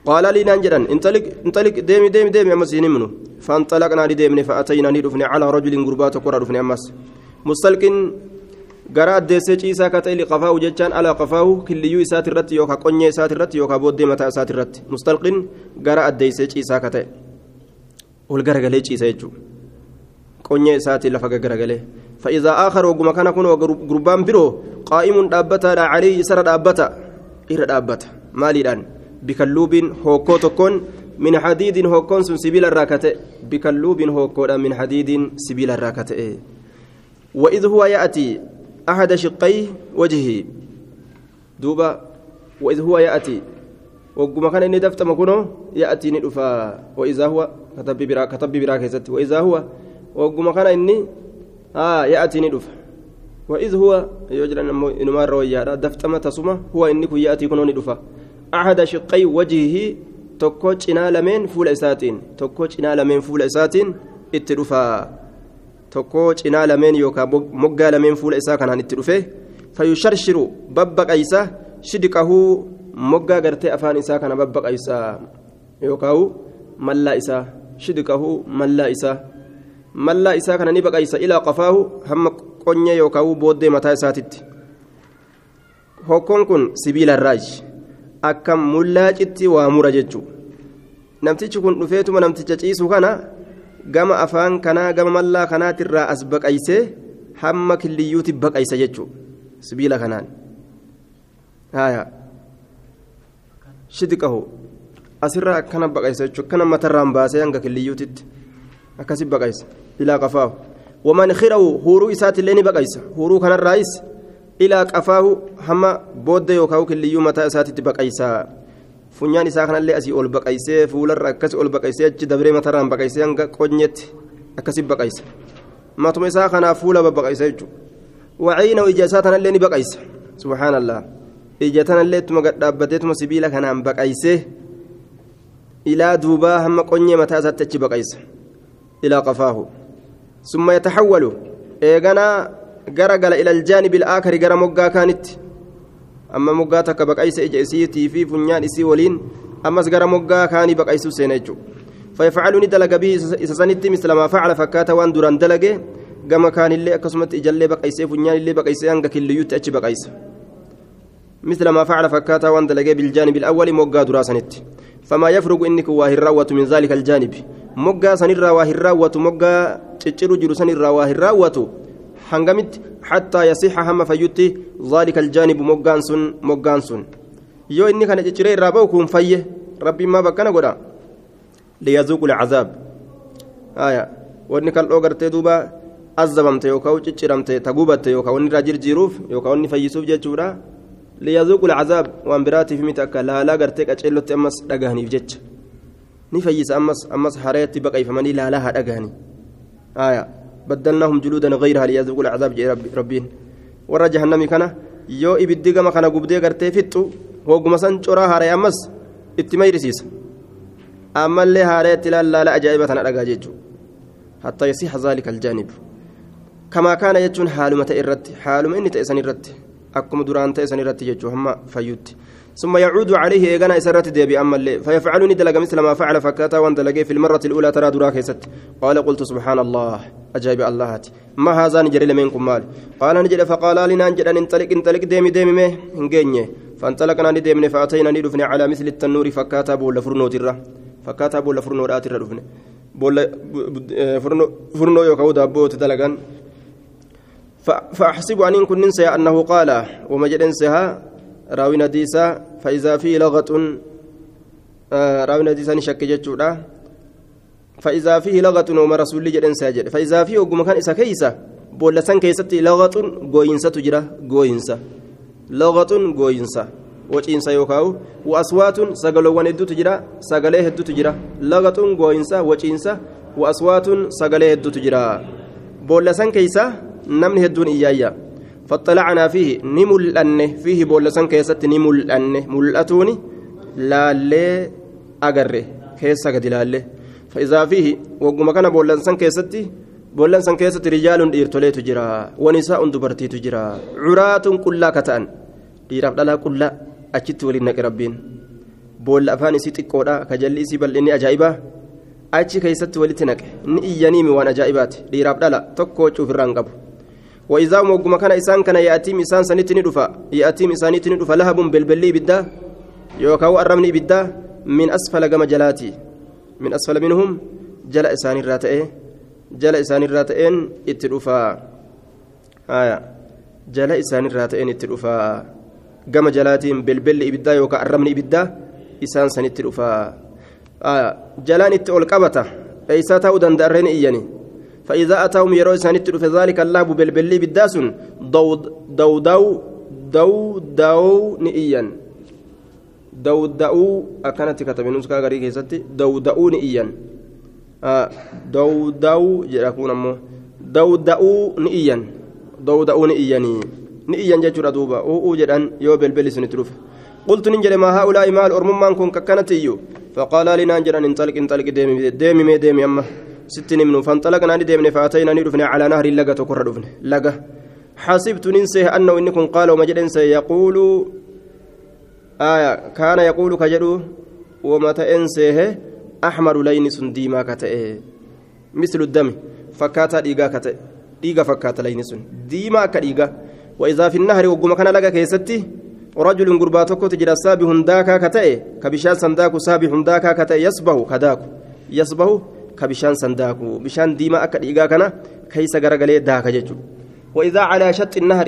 قال لي ننجدا انطلق انطلق ديمي ديمي ديمي أمس منه فانطلقنا لديمني فأتينا ندفني على رجل قربات قرى دفني أمس مستلق garaa addeessee ciisaa ka ta'e liqafaahu jechaan ala qafaahu killiyyuu isaati irratti yookaan qonyee isaati irratti yookaan booddee mataa isaati irratti mustalqin gara addeessee ciisaa ka ta'e ol garagalee ciisa jechuudha qonyee isaatiin lafa garagalee fa'iidaa aakhar wagguma kana kun gurbaan biroo qaa'imuun dhaabbataadha calii isarra dhaabbata irra dhaabbata maaliidhaan bikalluubiin hokkoo tokkoon min hadiidin hokkoon sun sibiila irraa ka ta'e bikalluubiin hokkoodha min hadiidin sibiila irraa ka ta'e وإذ هو يأتي أحد شقي وجهه دوبا وإذ هو يأتي وقم كان إني دفت مكونه يأتي ندفا وإذا هو كتب برا كتب برا كيست وإذا هو وقم كان إني آه يأتي ندفا وإذ هو يجرى إنما رويا دفت ما تصمه هو إنك يأتي كنون ندفا أحد شقي وجهه tokko cinaa lameen fuula isaatiin tokko cinaa lameen fuula isaatiin itti dhufa tokko cinaa lameen yookaan moggaa lameen fuula isaa kanaan itti dhufe fayyusharshiru babbaqaysa shidqahuu moggaa gartee afaan isaa kana babbaqaysa yookaan mallaa isaa shidqahu mallaa isaa. Mallaa isaa kana ni baqaysa ilaa qafaahu hamma qonyee yookaan booddee mataa isaatitti. Hokkoon kun sibiila irraaji akka mullaacitti waa mura jechuudha namtichi kun dhufeetuma namticha ciisu kana gama afaan kanaa gama mallaa kanaatirraa as baqaysee hamma killiyyuuti baqaysa jechuudha sibiila kanaan. Shidqahu asirraa akkana baqaysa jechuudha akkana matarraan baasee hanga killiyyuutitti akkasi baqaysa ilaa qafaahu waman khirahu huuruu isaatiillee ni baqaysa huuruu kanarraayis ilaa qafaahu hamma booddee yookaan killiyyuu mataa isaatitti baqaysa funyaan isaa kanallee asii ol baqaysee fuularra akkasi ol baqaysee achi dabree matarraan baqaysee hanga qonyetti akkasi baqaysa matuma isaa kanaa fuula babbaqaysa jechuudha waciina ija isaa tanallee ni baqaysa subhaanallah ija tanallee ittuma gadhaabbateetuma sibiila kanaan baqaysee ilaa duubaa hamma qonyee mataa isaatti achi baqaysa ilaa qafaahu summa yataxawwalu eeganaa gara gala ila aljaanibi ilaakari gara moggaa kaanitti amma moggaa takka baqaysa ija isiitii fi funyaan isii waliin ammas gara moggaa kaanii baqaysuu seena jechuudha فيفعل ندلق به إسسانتي مثل ما فعل فكاتا وان دران دلقه اللي أكسمت إجلي بقيسي فنيان اللي بقيسي أنك كل يوت أتش بقيس مثل ما فعل فكاتا وان دلقه بالجانب الأول موقع دراسنت فما يفرق إنك واه الروة من ذلك الجانب. موقع سنرى واه الروة موقع تشيرو جرو سنرى واه الروة حنقمت حتى يصح هم فيوتي ذلك الجانب موقع سن يو إني كان تشيري رابوكم فيه. ربي ما بكنا قدا. ليذوقوا العذاب. آية. وإني كان أوغرتي دوبا azabamte yookaan cicciramte tagubatte yookaan wanni irraa jirjiiruuf yookaan wanni fayyisuuf jechuudha liyazuuqu lcazaab waan biraatiif miti akka laalaa gartee qaceellotti ammas dhagahaniif jecha ni fayyisa ammas ammas hareetti baqayfamanii laalaa haa dhagahanii aya baddalnaahum juluudan gayraha liyazuuqu lcazaab jee rabbiin warra jahannami kana yoo ibiddi gama kana gubdee gartee fixxu hogguma san coraa haree ammas itti mayrisiisa ammallee hareetti laala ajaa'iba tana dhagaa jechuudha حتى يصيح ذلك الجانب كما كان يجون حالما تئرت حالما إني تأسن أكم دران تأسن الرت يجو هم فيوت ثم يعود عليه إيغانا إسرت ديبي أما اللي فيفعلني دلق مثل ما فعل فكاتا وان دلقي في المرة الأولى ترى دراك ست قال قلت سبحان الله أجاب الله ما هذا نجري منكم مال قال نجري فقال لنا نجري انطلق انطلق ديمي ديمي مي نجيني فانطلقنا نديمني فأتينا ندفني على مثل التنور فكاتا بول فرنو ترى فكاتا بول فرنو راتر دفني boolla furnoo yookaan daabbooti dalagan. فأحسب أن كن ننسى أنه قال وما جد انسها راوي نديسا فإذا فيه لغة آه راوي نديسا نشك جتشودا فإذا فيه لغة وما رسول جد. انسى فإذا فيه وقم كان إسا كيسا بولا سن كيستي لغة قوينسا تجرى قوينسا لغة waciinsa yookaan waaswaatun sagalowwan hedduutu jira sagalee hedduutu jira lagaxuun gooyinsa waciinsa waaswaatun sagalee hedduutu jira boolla san keeysa namni hedduun iyyaayya faxalacnaa fiihi ni mul'anne fiihi boolla san keessatti ni mul'anne mul'atuuni laallee agarre keessa gadi laalle fa'isaa fiihi wagguma kana boollan san keessatti boollan san keessatti rijaaluun dhiirtoleetu jira wanisaa'un dubartiitu jira curaatun qullaa ka ta'an dhiiraaf dhalaa qullaa achitti waliin naqe rabbiin boolla afaan isii xiqqoodha kajalli isii bal'inni ajaa'ibaa achi keessatti walitti naqe ni iyyaniimi waan ajaa'ibaati dhiiraaf dhala tokko wacuuf irraan qabu وإذا موجم كان إسان كان يأتيم إسان سنتني دفا يأتيم إسان تني دفا لهب بالبلي بدا يوكاو أرمني بدا من أسفل كما جلاتي. من أسفل منهم جل إسان الراتئين جل إسان الراتئين اتدفا آية جل إسان الراتئين اتدفا jalaatiin belbelli ibiddaa yookaan arrabni ibiddaa isaan sanitti dhufaa jalaan itti ol qabata eeysaa ta'uu danda'arreen iyyani فإذا أتاهم يروا سانت في ذلك الله بالبلي بالداسن دو دو دو دو دو نئيا. دو دو أكانت كتب نسكا غري كيستي دو دو نئيا. آه دو دو جراكون أمو. دو دو نئيا. دو دو ni iyyan jechuudha duuba u'uu jedhan yoo belbelli sinitti dhufe قلت ننجل ما هؤلاء مال أرممان كن ككنت إيو. فقال لي ننجل انطلق انطلق ديمي ديمي مي ديمي أما. ستين منه فانطلقنا نديمني فأتينا ندفني على نهر اللقة تكر دفني لقة حسبت ننسيه أنه إنكم قال ومجد يقول آية كان يقول كجدو وما تأنسيه أحمر لين سن ديما كتئ مثل الدم فكاتا ديغا كتئ ديغا فكاتا لين سن ديما كديغا وإذا في النهر وقم كان لك كيستي رجل غربا saabihun daakaa ka ta'e ka bishaan sandaaku saabihun daakaa ka ta'e yasbahu ka daaku yasbahu ka bishaan bishaan diimaa akka dhiigaa kana keeysa garagalee daaka jechuudha وإذا على شط النهر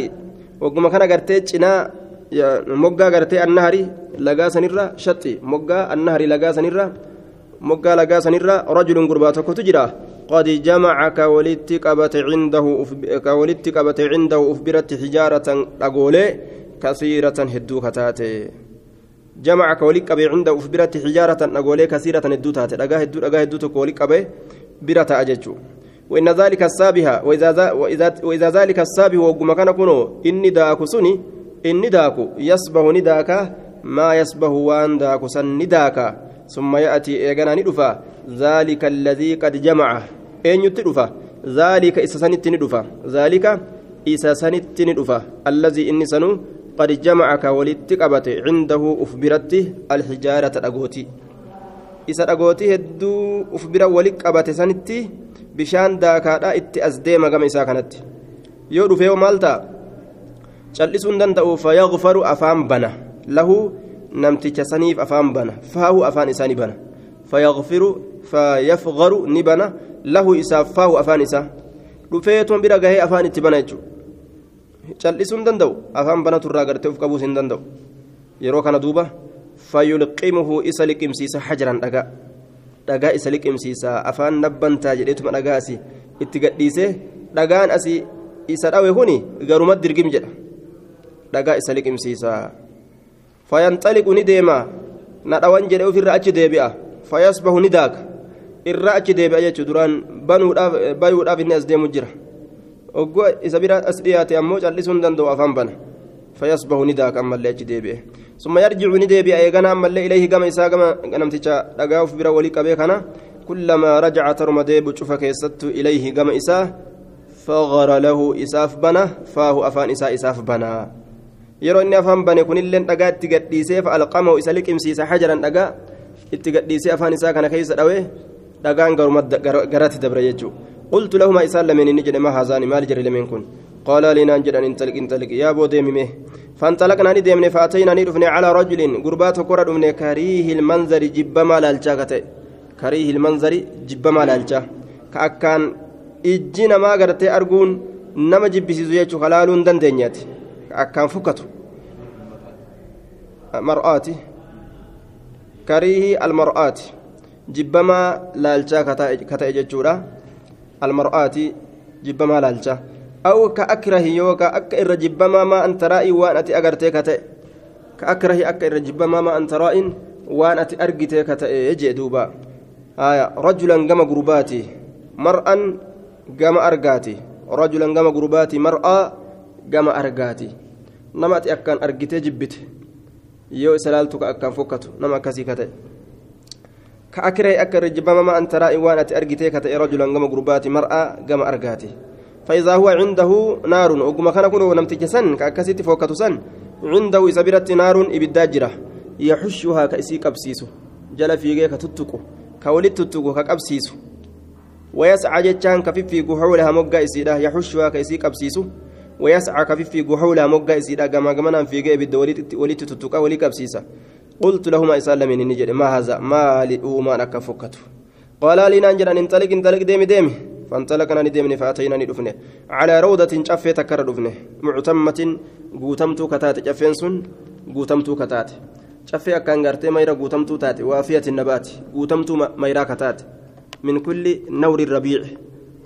وقم كان غرتي cinaa moggaa gartee annahari lagaa sanirra shaxi moggaa annahari lagaa sanirra moggaa lagaa sanirra rajulun gurbaa tokkotu jira قد جمع كولدت قبت عنده كولدت قبت عنده أفبرت حجارة أقولي كثيرة هدو كتاتي جمع كولك قبي عنده أفبرت حجارة أقولي كثيرة هدو تاتي لقاه هدو لقاه هدو تكولك قبي برة أججو. وإن ذلك السابها وإذا, وإذا, وإذا ذلك السابه وقم كان كنو إني داكو سني إني داكو يصبه نداكا ما يصبه وان داكو سن نداكا ثم يأتي إيغانا ندفا ذلك الذي قد جمع. أين يتدفا ذلك إسسانت ندفا ذلك إسسانت ندفا الذي إني سنو قد جمع كولدت عنده أفبرته الحجارة الأغوتي sanitti bishaan daakaadha itti as deema gama isaa kanatti yoo dhufee maal ta'a cal'isuun danda'u fayyaqfaru afaan bana lahu namticha saniif afaan bana faahu afaan isaa ni bana fayyaqfiru fayyafgaru ni bana lahu isaaf faahu afaan isaa dhufee tun bira gahee afaan itti bana jechuudha cal'isuun danda'u afaan banaturraa gartee uf qabuus hin danda'u yeroo kana duuba. fayulqimuhu isa liqimsiisa hajaran dhagaa dhagaa isa liqimsiisa afaan nabbantaa jedheetuma dhagaa asii itti gadhiisee dhagaan asii isa dhawe kuni garuma dirgim jedha dhagaa isa liqimsiisa fayanxaliqu ni deema na dhawan jedhe ofirra achi deebi'a fayasbahu ni daaka irra achi deebi'a jechuu duraan bayuudhaaf inni as deemu jira oggoo isa bira as dhiyaate ammoo callisuu hin danda'u afaan bana فيصبح نداك أما اللي أجدي ثم يرجع ندي بأيغنا أما اللي إليه كما إسا كما نمتشا دقاوف برا وليك بيكنا كلما رجع ترمدي بشوفك يسدت إليه كما إسا فغر له إساف بنا فاه أفان إسا إساف بنا yeroo inni afaan bane kunilleen dhagaa itti gadhiisee fa'alqamahu isa liqimsiisa hajaran dhagaa itti gadhiisee afaan isaa kana keessa dhawee dhagaan garatti dabre jechuudha lahuma isaan lameen inni jedhe maa haazaani maal jedhe lameen kun قال لنا جدًا انطلق انطلق يا بو ديمي فانطلقنا ندمنا فأتينا ندفنا على رجل قربات كرة دمنا كريه المنظر جبما لالجا كريه المنظر جبما لالجا كأكان إجينا ما قرتي أرجون نما جبسيزو يجو خلالون دندنيات كأكان فكتو. مرآتي. كريه المرآت جبما لالجا كتا يجورا المرآتي جبما لالجا. أو كأكره يوكا أك الرجبما ما أنت رأي وأن أتي تأ كأكره أك الرجبما ما أنت رأي وأن أتي أرجتك تأ يجي دوبا. آية. رجلا جم جروباتي مرأة جم أرجاتي رجلا جم جروباتي مرأة جم أرجاتي نمت أكان أرجتي جبت. يو سلالتك أكان فكتو. نما كسي كأكره أك الرجبما ما أنت رأي وأن أتي أرجتك تأ رجلا جم جروباتي مرأة جم أرجاتي. فإذا هو عنده نار وكما كان كنو نمتج سن كأكسيت فوكة سن. عنده إسابرة نار إبداجرة. يحشها كأسي كبسيسو. جل في جيك تتكو كولت تتكو كبسيسو ويسعى جتان كفيفي حولها مقا إسيدا. يحشها كأسي كبسيسو. ويسعى كفيفي حولها مقا إسيدا. كما كمان في جيك إبدا ولت تتكو ولي كبسيسا. قلت لهما إسلام من نجد ما هذا؟ ما لأوما نكفكته قال لي نانجر انطلق انطلق ديمي ديمي. فانطلقنا ندمني فأتينا ندفنه على روضة شفة تكر دفنه. معتمة قوتمت كتات شفين سن قوتمت كتات. شفة أكان غرتي ميرا قوتمت تات. وافية النبات قوتمت ميرا كتات. من كل نور الربيع.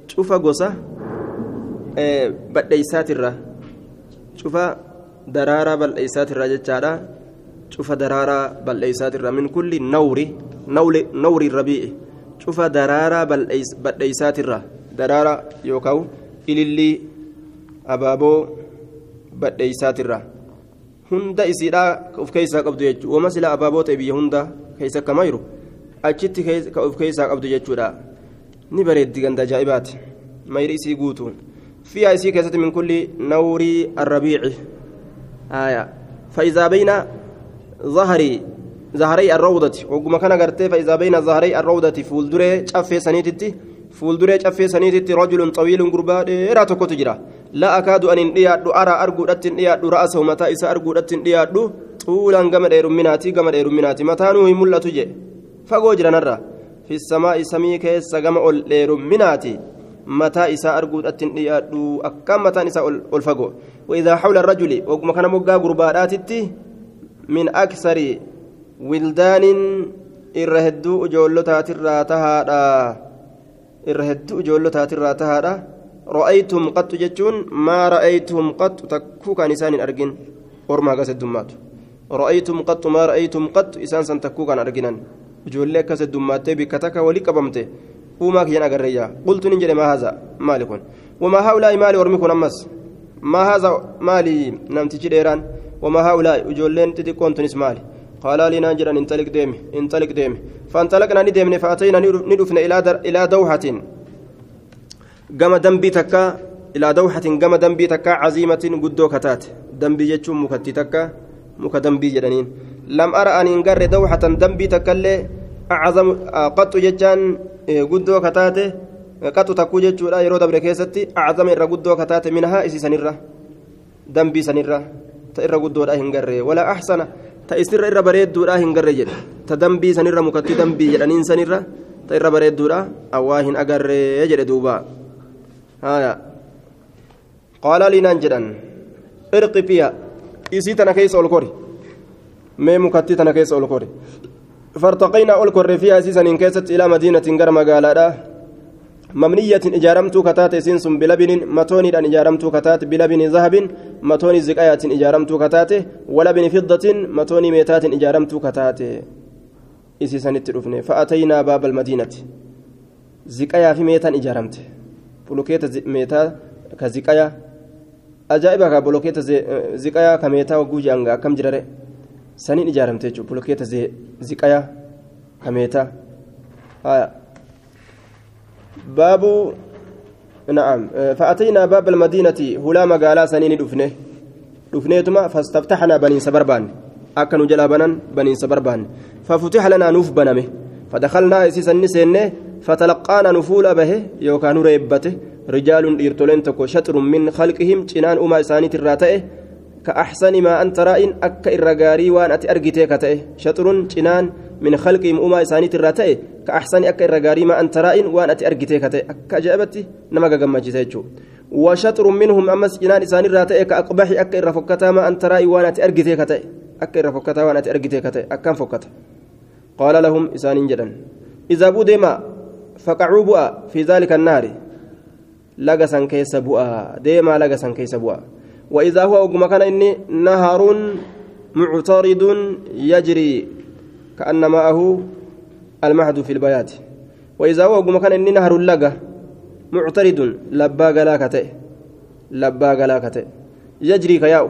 شوف قصة إيه بديسات الرا. شوف درارة بالأيسات الرا جتشارا شوف درارة بالأيسات الرا من كل نور نور نور الربيع شوف درارة الرا daraara yookaan ilillii abaaboo badheeysaatirra hunda isiidhaa of keessaa qabdu jechuudha wama sila abaaboo ta'e biyya hunda keessa akkama jiru achitti ka of keessaa qabdu jechuudha ni bareeddi ganda ajaa'ibaati mayri isii guutu fiyaa isii keessatti min kulli nawrii arrabiici aya فإذا بين ظهري hogguma kana gartee fa'iisaa bayna zaharay arrawdati fuulduree caffee saniititti fuulduree caffee saniititti rajulun xawiilun gurbaa dheeraa tokkotu jira la akaadu anin dhiyaadhu araa arguudhatti hin dhiyaadhu ra'asahu mataa isaa arguudhatti hin dhiyaadhu xuulaan gama dheerumminaati gama dheerumminaati mataanuu hin mul'atu jedhe fagoo jiranarra fi samaa'i samii keessa gama ol dheerumminaati mataa isaa arguudhatti hin dhiyaadhu akkaan mataan isaa ol fagoo وإذا حول الرجل وكما كان مقا من أكثر ولدان إرهدو أجولتات الراتها إرهدو أجولتات الراتها رأيتم قط جتون ما رأيتم قط تكوك نسان أرجن ورما قصد دمات رأيتم قط ما رأيتم قط إسان سن تكوك أرجنا ijoollee akkas heddummaatee bikka takka walii qabamte uumaa kiyyan agarreeyyaa qultu nin jedhe maa haza maali kun wamaa haa'ulaa'i maali ormi kun ammas maa haza maali namtichi dheeraan wamaa haa'ulaa'i ijoolleen xixiqqoon tunis maali qaalaa liinaan jedhan intaliq deeme intaliq deeme fantalaqnaa ni deemne fa'atayna ni dhufne ilaa dawhatin gama dambii takka ilaa dawhatin gama dambii takka caziimatin guddoo kataate dambii jechuun mukattii takka muka dambii jedhaniin lam ara an hin garre dawhatan dambii takkaillee acazamu qaxxu jechaan guddoo kataate qaxxu takkuu jechuudha yeroo dabre keessatti acazama irra guddoo kataate minahaa isii sanirra ta isirra irra bareedduudha hin garre jedhe ta dambii sanirra mukatti dambii jedhaniin sanirra ta irra bareedduudha awwaa hin agarree jedhe duuba haya qaala liinaan jedhan irqi fiya isii tana keessa ol kori mee mukatti tana keessa ol kori فارتقينا أول كرفيا أسيسا إن إلى مدينة غير مقالة مبنية إجارمت كتات سنس بلبن متوني أن إجارمت كتات بلبن ذهب متوني زكاية إجارمت كتات ولبن فضة متوني ميتات إجارمت كتات. إسيسا نترفني فأتينا باب المدينة. زكاية في ميتان إجارمت. بلوكيت ميتا كزكاية أجائبك بلوكيت زكاية كميتا وجوجي أنغا كم جرره. saniin ijaaramte jechuudha bulokeeta ziqayaa kameetaa baabu na'am fa'ataynaa baaba almadiinati hulaa magaalaa sanii ni dhufne dhufneetuma fastaftaxnaa baniinsa barbaanne akka nu jalaa banan baniinsa barbaanne fafutixa lanaa nuuf baname fadakalnaa isiisan ni seenne fatalaqaana nu fuula bahe yookaan nu reebbate rijaalun dhiirtoleen tokko shaxrun كأحسن ما أنت رائن أك الرجاري وأن أتي أرجتي كتئ. شطر جنان من خلقهم أما إسانيت الراتئ كأحسن أك الرجاري ما أنت رائن وأن أتي أرجتي كتئ. أك جابتي نما جمع جيتشو وشطر منهم أمس جنان إساني الراتئ كأقبح أك الرفكتا ما أنت رائن وأن أتي أرجتي كتئ. أك الرفكتا وأن أتي أرجتي كتئ. أكم فكتا قال لهم إسان جدا. إذا بودما فقعوا في ذلك النار. لقسا كيس بؤا ديما لقسا كيس بؤا وإذا هو أقوم كان إني نهر معترض يجري كأن معه المهد في البيات. وإذا هو أقوم كان إني نهر لقى معترض لبا قلاكته لبا قلاكته يجري كياو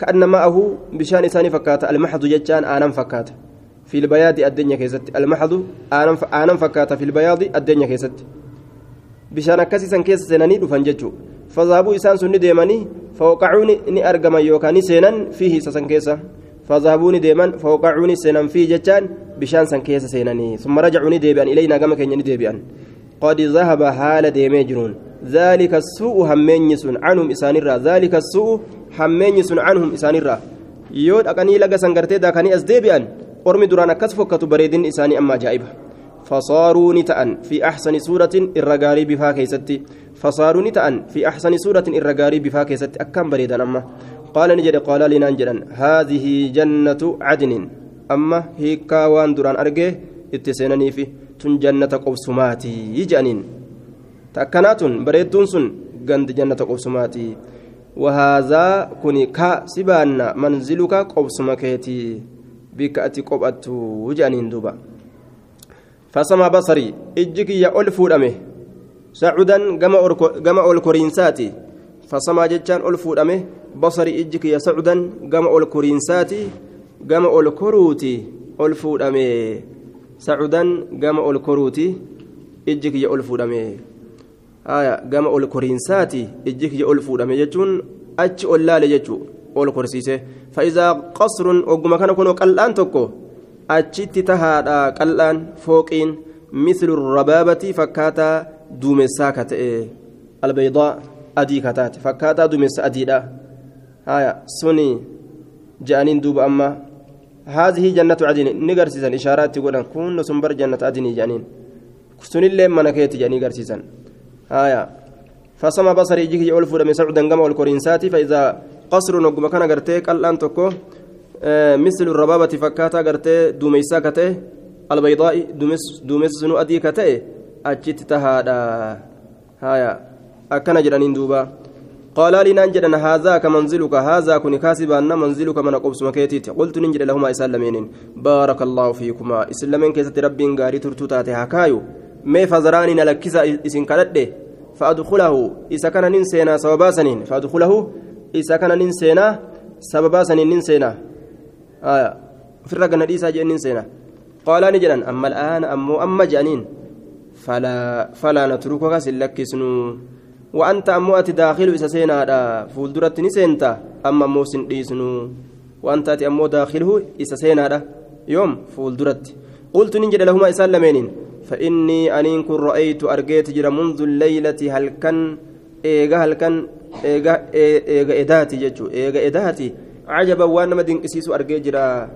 كأن معه بشأن إساني فكات المحض ججان آنم فكات. في البياض الدنيا كيست المحض آنم آنم فكات في البياض الدنيا كيست. بشأن كسيسا كيس سناني فذهبوا إسان سني ديماني فوقعوني إني أرجم يوكاني سينان فيه سسن كيسا فذهبوني ديمان فوقعوني سينان فيه جتان بشان سن كيسا سيناني ثم رجعوني ديبان إلينا كما كان ديبان قد ذهب حال ديميجرون ذلك السوء همينيس عنهم إسانيرا ذلك السوء همينيس عنهم إسانيرا يود أكني لقى سنغرتي دا كاني أزديبيان أرمي دران أكس فكتو بريدين إساني أما جائبة فصاروا نتأن في أحسن سورة الرقاري بفا كيستي. فصاروا نتأن في أحسن سورة الرقاري بفا كيستي. أكام بريدا أما؟ قال نجد قال لنا نجدا هذه جنة عدن. أما هيكا وان دران أرجه اتسينني في تن جنة قبسماتي يجأنين. تأكنات بريدون سن قند جنة قبسماتي وهذا كوني كا سبان منزلك قبسمكيتي بك أتي قبأت وجانين فسما بصري اجك يا ألف أمه سعودا جمع الكورينساتي فسما جتان ألف أمه بصري اجك يا سعودا جمع الكورينساتي جمع الكروتي ألف أمه سعودا جمع الكروتي اجك يا ألف أمه آية جمع الكورينساتي اجك يا ألف أمه يجون أتش أولال يجو أول كرسيسه فإذا قصر وقم كان كنو قلان تكو achitti tahaadha qal'aan fooqiin mislu rabaabati fakkaataa duumessaa ka ta'e. Albaydaa adii ka taate. Fakkaataa duumessa adiidha. Haya suni je'aniin duuba amma. هذه جنة عدن نقرسيسا إشارات تقول كن سنبر جنة عدن جانين سنلين منكيت جاني قرسيسا آية فسما بصري يجيك يقول فودا من سعودا قام والكورينسات فإذا قصر نقم كان قرتيك الآن تكو آه مثل الربابة فكاتا قرتي دوميسا كتي البيضاء دومس دومس سنو أدي كتي أجت تهادا هايا أكن جرانين دوبا قال لي ننجد هذا كمنزلك هذا كن كاسبا أن منزلك من قبس مكيتيت قلت ننجد لهما إسلامين بارك الله فيكما إسلامين كيست ربي غاري ترتوتاتي هكايو مي فزراني نلكسا إسن كالده فأدخله إذا كان ننسينا سببا سنين فأدخله إذا كان ننسينا سببا سنين ننسينا آية. في الرقم نديسا جئ ننسينا قال نجدا أما الآن أمو أما جانين. فلا فلا نتركك سلكسنو وأنت أموات داخل إذا سينا فولدرت نسينتا. أما موسن ديسنو وأنت أمو داخله إذا سينا يوم فولدرت قلت ننجد لهما إسلامين فإني أنين كن رأيت أرجيت جرى منذ الليلة هل كان إيجا هل كان إيجا إيجا إداتي جتشو. إيجا إداتي. عجبا وأنا مدين كسيسو أرجيت جرى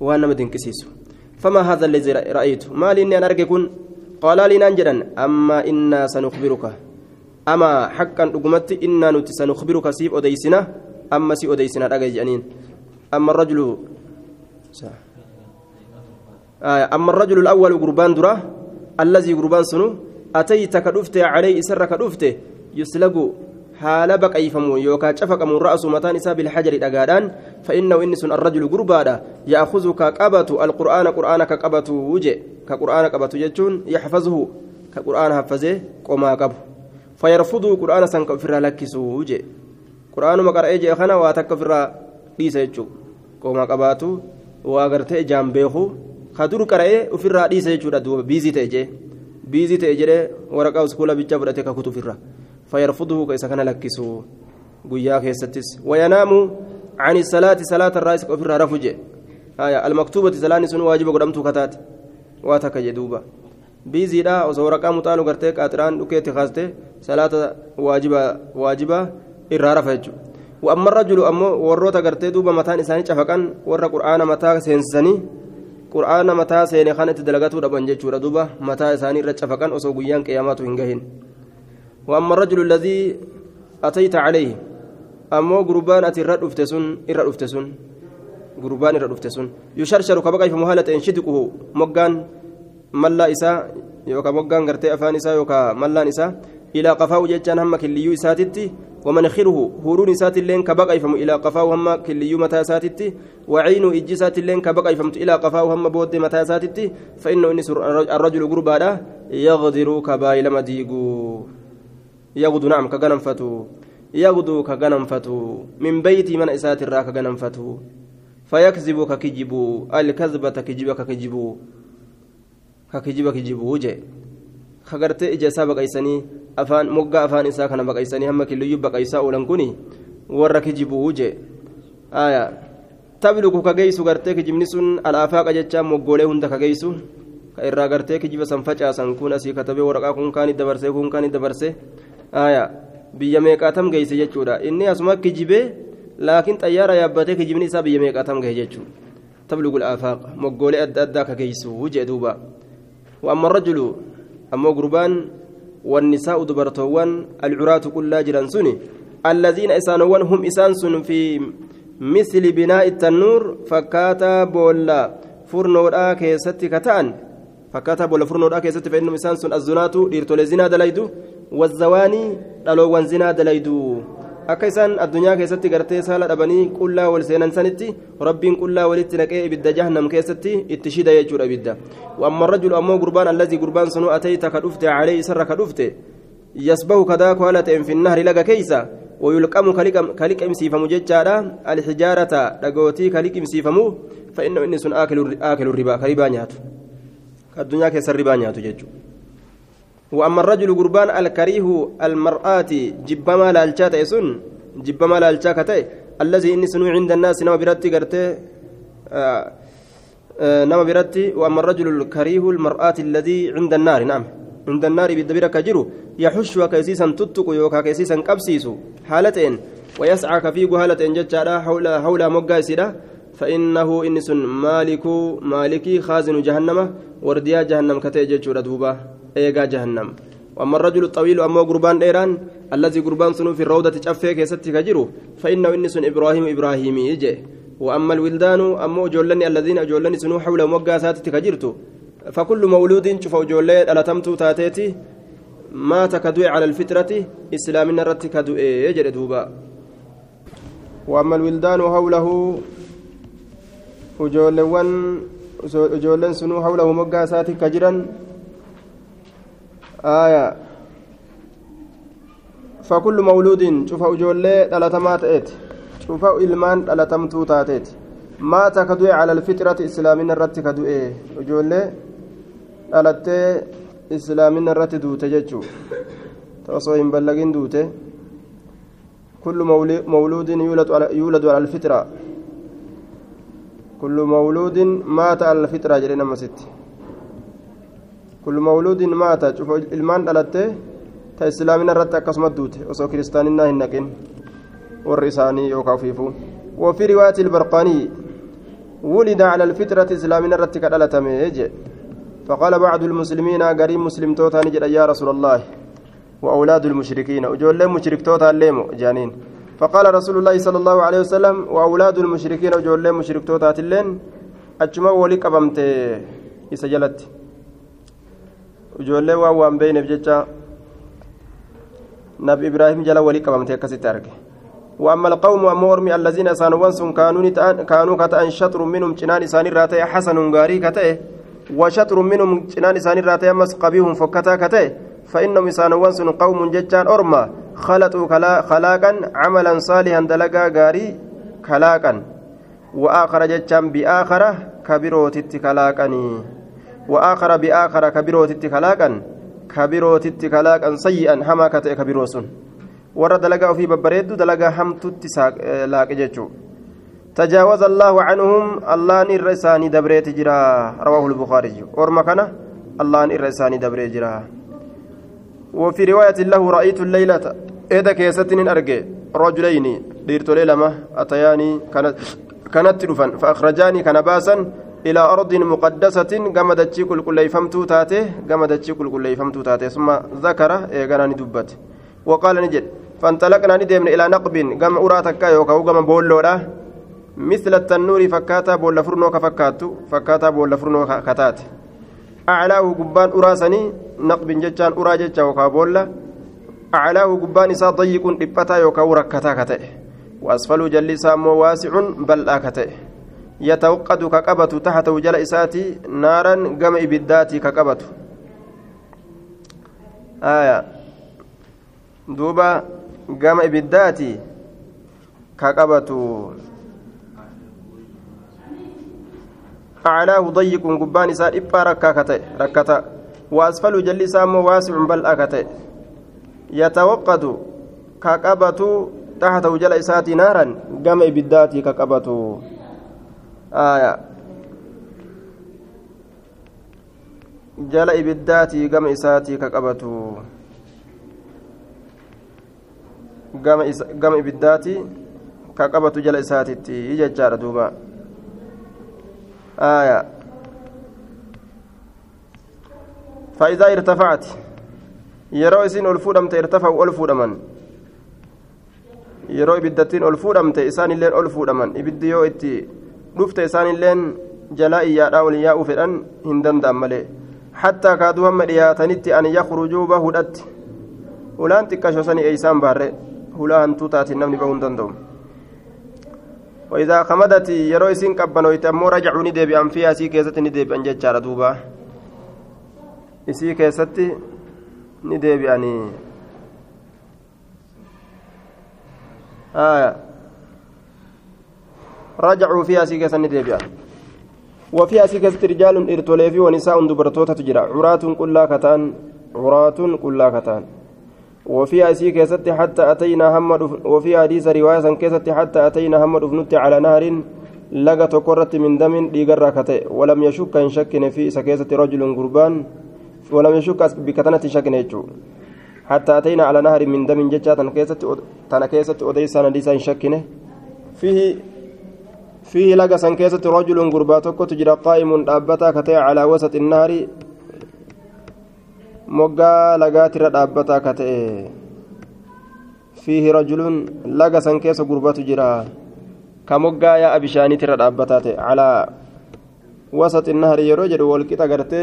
وأنا مدين كسيسو فما هذا الذي رأيت ما لي أن أرجي كن؟ قال لي ننجدا أما إنا سنخبرك. أما حقا رقمت إنا نت سنخبرك سيف أديسنا أما سي أديسنا رجع جانين. أما الرجل آه أما الرجل الأول قربان دراه الذي قربان سنو. أتيت كدفت عليه سر كدفت يسلق حال بقيفم يوكا شفق من رأس متان إساب الحجر الأقادان فإنه إنس الرجل قربادا يأخذ كقبة القرآن قرآن كقبة وجه كقرآن قبة جتون يحفظه كقرآن حفظه قما قبه فيرفضه قرآن سنك فرا لكسه وجه قرآن مقرأ إجي خنا واتك فرا ليس يجو قما قباتو وأغرتي جامبيخو kadur qara'ee ofirraa dhiisa jechuudha duuba biizii ta'e jee. Biizii ta'e jedhee waraqaa uskuula bichaa fudhatee ka isa kana lakkisu guyyaa keessattis wayanaamu cani salaati salaata irraa isa ofirraa rafu jee almaktuubati salaanni sun waajiba godhamtuu kataate waa takka jee duuba biiziidha osoo waraqaa muxaalu gartee qaaxiraan dhukeetti kaastee salaata waajiba waajiba irraa rafa jechuudha وأما الرجل أمو وروتا قرتي دوبا متان إساني شفقان ورا قرآن متا سينسني itti dalagatuu dhaban jechuudha duuba mataa isaanii irra cafaqan osoo guyyaan qiyyaamaatu hin gahin وأما الرجل الذي أتيت عليه أمو قربان أتي الرد أفتسون إرد أفتسون قربان إرد أفتسون يشرشر كبقى في مهالة ينشدقه مقان ملا إساء يوكا مقان قرتي أفان إساء يوكا ملا إساء إلى قفاو جتان هم كليو إساتتي ومنخره هورون إسات اللين كبقى يفهم إلى قفاو هم كليو متى إساتتي وعين إجسات اللين كبقى يفهمت إلى قفاو هم بود متى إساتتي فإنه إنس الرجل قربا يغدر كبايل مديقو. يغدو نعم كغنم فتو يغدو كغنم فتو من بيت من إسات الراك كغنم فتو فيكذب ككجبو الكذبة كجب ككجبو ككجب كجبو وجه isaa baqaysanii afaan moggaa afaan isaa kana baqaysanii hamma killiyyuu baqaysaa oolan kuni warra kijibuu jee aya tabluku ka geeysu gartee kijibni sun alaafaaqa jechaa moggoolee hunda ka geeysu ka irraa gartee kijiba san facaasan kun asii katabee waraqaa kun kaani dabarsee kun kaani dabarsee aya biyya meeqaatam geeyse jechuudha inni asuma kijibee laakiin xayyaara yaabbatee kijibni isaa biyya meeqaatam gahe jechuudha tabluku alaafaaq moggoolee adda addaa ka geeysu jee duuba وأما الرجل ammoo gurbaan wannisaa'u dubartoowwan alcuraatu qullaa jiran suni allaziina isaanowwan hum isaan sun fi misli binaa'i tannuur fakkaataa boolla furnoodhaa keessatti ka boolla furnoodhaa keessatti fa'innum isaan sun azzunaatu dhiirtolee zinaa dalaydu wazzawaanii dhaloowwan zinaa dalaydu akka isaan addunyaa keessatti gartee saala dhabanii qullaa wal seenan sanitti rabbiin qullaa walitti naqee ibidda jahannam keessatti itti shida jechuudha ibidda وأما الرجل أمو قربان الذي قربان سنو أتيت كدفت عليه سر كدفت يسبه كذاك ولا في النهر لقى كيسا ويلقم كلك امسيفم ججارا الحجارة لقوتي كلك امسيفمو فإنه إني سن آكل آكل الربا كربا نياتو الدنيا كيسر ربا نياتو ججو وأما الرجل قربان الكريه المرآة جبما لالشات يسن جبما لالشاكتي الذي إني سنو عند الناس نما براتي قرتي آه nama biratti وأما الرجل الكريه المرآة الذي عند النار نعم عند النار بالدبير كجرو يحش كيسيسا تتق يوكا كيسيسا قبسيسو حالتين ويسعى كفيق هالتين جتشارا حول حول مقاسرة فإنه إنس مالك مالكي خازن جهنم ورديا جهنم كتئ دوبا إيقا جهنم. وأما الرجل الطويل أما قربان إيران الذي قربان سنو في الروضة تشفيك يستي كجرو فإنه إنس إبراهيم إبراهيمي يجي. وأما الولدان أما أجولني الذين أجولني سنو حول مقاسات تكجرتو فكل مولود شوف أجولي ألتمتو تاتيتي مات كدوء على الفطرة إسلامنا رت كدوء يجري دوبا. وأما الولدان حوله أجولن أجولن سنو حوله مقاسات كجرا آية فكل مولود شوف أجولي ألتمات إيت شوف إلمان ألتمتو تاتيتي مات كدوء على الفطرة إسلامنا رت كدوء أجولي ألتي islaamina irratti duute jechuu. Osoo hin ballagin duute. يولد على يولد على الفطرة كل مولود مات على الفطرة جرينا مسيت كل مولود مات. شوف إلمان دلته تا اسلامنا رت اكسمت دوت وسو كريستاننا هنكن والرساني يوكافيفو وفي رواية البرقاني ولد على الفطرة اسلامنا رت كدلتمه فقال بعض المسلمين قريب مسلم توتا نجد يا رسول الله. وأولاد المشركين. وجول مشرك توتا جانين. فقال رسول الله صلى الله عليه وسلم وأولاد المشركين وجول مشرك توتا تلين أجمع ولي قبمت. إسجلت وجول وان بين بجتا نبي إبراهيم جل ولي قبمت كسيت وأما القوم أمورمي الذين سانوا كانوا كانوا كتأن شطر منهم جنان إسان راتي حسن غاري كتأ وشطر منهم جنان إسان الراتي أمس قبيهم فكتا كتئ فإنهم إسانوان سن قوم ججان أرما. خلطوا خلاقا عملا صالحا دلقا غاري خلاقا. وآخر ججان بآخر كبيروتت خلاقني وآخر بآخر كبيروتت خلاقا. كبيروتت خلاقا سيئا هما كتئ كبيروسن warra dalagaa ofii babbareeddu dalagaa hamtutti laaqe jechuudha تجاوز الله عنهم الله نير إساني دبريت جرا. رواه البخاري ورما كان الله نير إساني دبريت جرا. وفي رواية له رأيت الليلة. إذا كيستن أرجع. رجلين. ديرت ليلة ما أتياني. كانت كانت رفن فأخرجاني كان باسا إلى أرض مقدسة جمدت كل كل يفهمتو تاته جمدت كل كل يفهمتو تاته ثم ذكر إيجاني دبت. وقال نجد. فانطلقنا ندمنا إلى نقب. جم أراتك يوكا وجم بولودا. مثل التنور فكاتا بولا فرنو كفكاتو فكاتا بولا فرنو كتات أعلاه قبان أراسني نقب جتان أرا جتا وكا بولا. أعلاه قبان إسا ضيق إبتا يوكا وركتا كتئ وأسفل جلسا مو واسع بل أكتئ يتوقد كقبة تحت وجل إساتي نارا قم إبداتي كقبة. آية. دوبا قم إبداتي كقبة. أعلاه ضيق قبان إسان إبا ركاكته ركتا وأسفل جلسا مو واسع بل أكته يتوقد كقبة تحت وجل إساتي نارا قم إبداتي كقبة آية. جل إبداتي قم إساتي كقبة قم إبداتي كقبة جل إساتي يججار دوبا. آية فإذا ارتفعت yeroo ibiddattiin ol fuudhamte isaanilleen ol fuudhaman ibiddi yoo itti dhufte isaanilleen jalaa iyyaadhaa ol yaa'uu fedhan hin danda'an malee hattaa kaaduu hamma dhiyaatanitti an yakhrujuu bahudhatti hulaan xiqqasho sanii eeysaan baarre hulaa hantuu taatiin namni bahuu hin danda'u وإذا خمدت يرو إسين قبنويت أمو رجعوا أن فيها سي كيست أن جتشار دوبا. إسي كيست ندبي أني آية رجعوا فيها سي كيست ندبي وفيها سي كيست رجال إرتوليفي ونساء دبرتوتا تجرى. عراة كلا كتان. عراة كلا كتان. وفي أسي كيست حتى أتينا هم وفي حديث رواية كيست حتى أتينا هم رفنت على نهر ka ta'e walam yashukka hin shakkine fi isa keessatti rajulun gurbaan walam yashukka bikka tanatti hin shakkine jechuu حتى أتينا على نهر من دم ججا تنا كيست أديسان أديسان شكنه فيه فيه لقى سن كيست رجل غرباتك تجرى قائم أبتا كتي على وسط النهر. مقا لقى ترى أبتا كتي فيه رجل لقى سن كيس غربات جرى كمقا يا أبشاني ترى أبتا على وسط النهر يرجل والكتا قرتي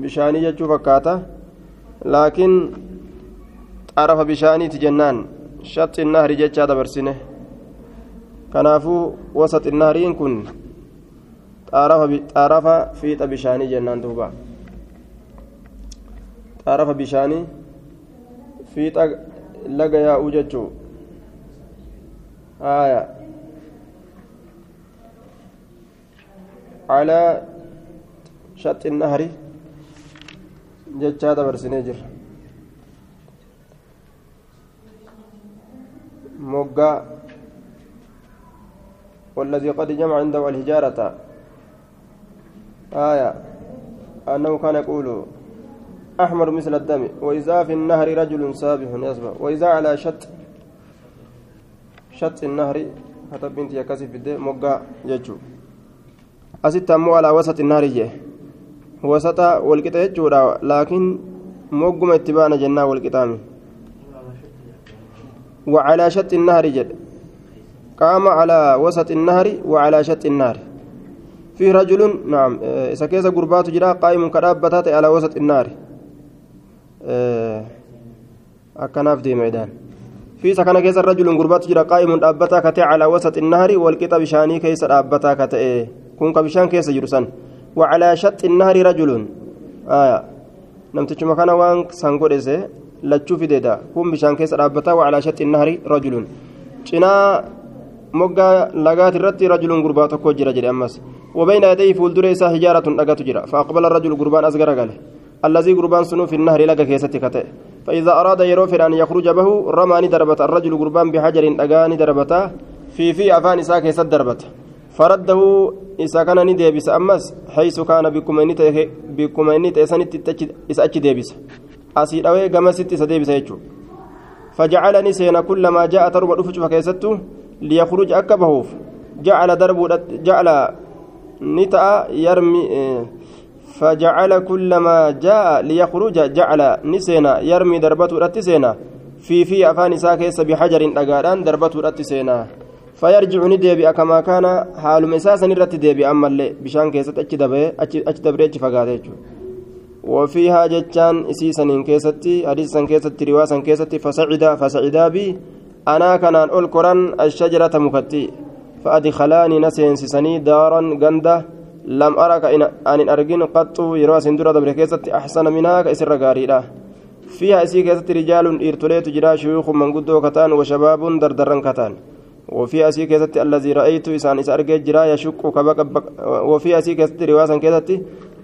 بشاني جتشو فكاتا لكن arafa bishaaniiti jennaan shaxxi nahri jechaa dabarsine kanaafuu wasat nahriin kun xaarafa fiixa bishaanii jennaan duuba xaarafa bishaanii fiixa laga yaa'uu jechuu haya calaa shaxxi nahri jechaa dabarsinee jirra مقا والذي قد جمع عنده الهجارة آية أنه كان يقول أحمر مثل الدم وإذا في النهر رجل سابح يصبح وإذا على شط شط النهر حتى بنت يكسف الدم مقا يجو أسيت أمو على وسط النهر جه. وسط والقطع يجو لكن مقم اتبانا جنة والقطامي وعلى شط النهر جد قام على وسط النهر وعلى شط النهر. في رجل نعم إذا كيس قربات جرا قائم كرابتات على وسط النهر. أكناف دي ميدان في سكن كيس الرجل قربات جرا قائم أبتا كتي على وسط النهر والكتاب شاني كيس أبتا كتي كون كبشان كيس جرسان وعلى شط النهر رجل آية نمتش مكان وان سانغوريسي lachuu fideedha. Kun bishaan keessa dhaabbataa wacalaa shatti nahari rajulun. Cinaa moggaa lagaati irratti rajulun gurbaa tokko jira jedhe ammas. وبين يديه فولدر إسا حجارة أجت جرا فأقبل الرجل قربان أصغر قال الذي قربان سنو في النهر لقى كيستي فإذا أراد يروفر أن يخرج به رماني دربت. الرجل قربان بحجر أجاني دربته في في أفان إسا كيست دربت. فرده إسا كان نديبس أمس حيث كان بكميني تيساني إسا أتش ديبس. isa deebisa jechuudha fajacalani seena kullamaa ja'a taruma dhufu cufa keessattu liyakhruj akka bahuuf jacala darbuudha jacala ni ta'a yarmi فجعل كلما جاء ليخرج جعل نسينا يرمي دربته رتسينا في في أفان ساكيس بحجر أجاران دربته رتسينا فيرجع ندبي كما كان حال مساسا نرت دبي أما اللي بشان كيست أتش دبري أتش فقاده وفيها جتان إسيسن كيستي حديثا كيستي رواسا كيستي فسعد فسعدا بي. أنا كان أول الشجرة مكتي. فأدخلاني نسين سسني دارا غندا. لم أرك أن أرجين قط يروى سندورة دبر كيستي أحسن منها كإسر غاريدا فيها إسي كيستي رجال إرتليت جرا شيوخ من قدو كتان وشباب دردرن كتان وفي أسي كيستي الذي رأيت إسان إس أرجي جرا يشك كبك وفي أسي كيستي رواسا كيستي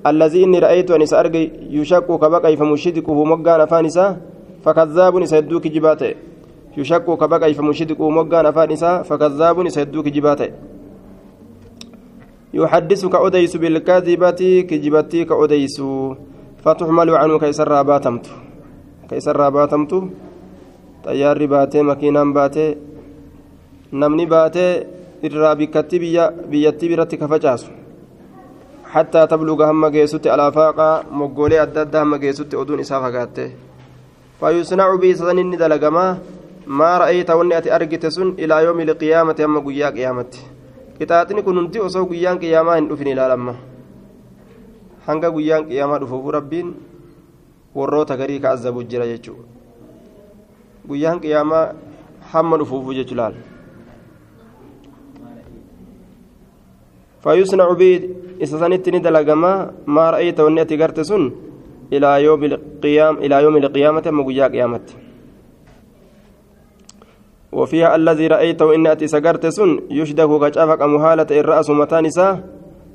الذي إني رأيت أن إسأرجي يشك كبقى فمشدقه مقان أفانسا فكذاب سيدوك جباته يشك كبقى فمشدقه مقان أفانسا فكذاب سيدوك جباته يحدثك أديس بالكاذبة كجبتي كأديس فتحمل عنه كيسر باتمت كيسر باتمت طيار باتي مكينا باتي نمني باتي irraa bikkatti biyyattii biratti kafacaasu حتى تبلغ هم جيسوت الآفاق مغولي أدد هم جيسوت ودون اسا فغاته فيصنع به سنن دلغما ما رأيت وني ارجت سن إلى يوم القيامة هم غيا قيامت قطاطني كننتي وسو غيان قيامه ان دفن الى لما hanga guyyaan qiyaamaa dhufuuf rabbiin warroota garii ka azabu jira jechuudha guyyaan qiyaamaa hamma dhufuuf jechuu laal فيصنع به إسسانت ندلقما ما رأيت ونأتي قرتسن إلى يوم القيام إلى يوم القيامة مقيا قيامة وفيها الذي رأيته إن أتي سقرتسن يشده كشافك مهالة الرأس متانسا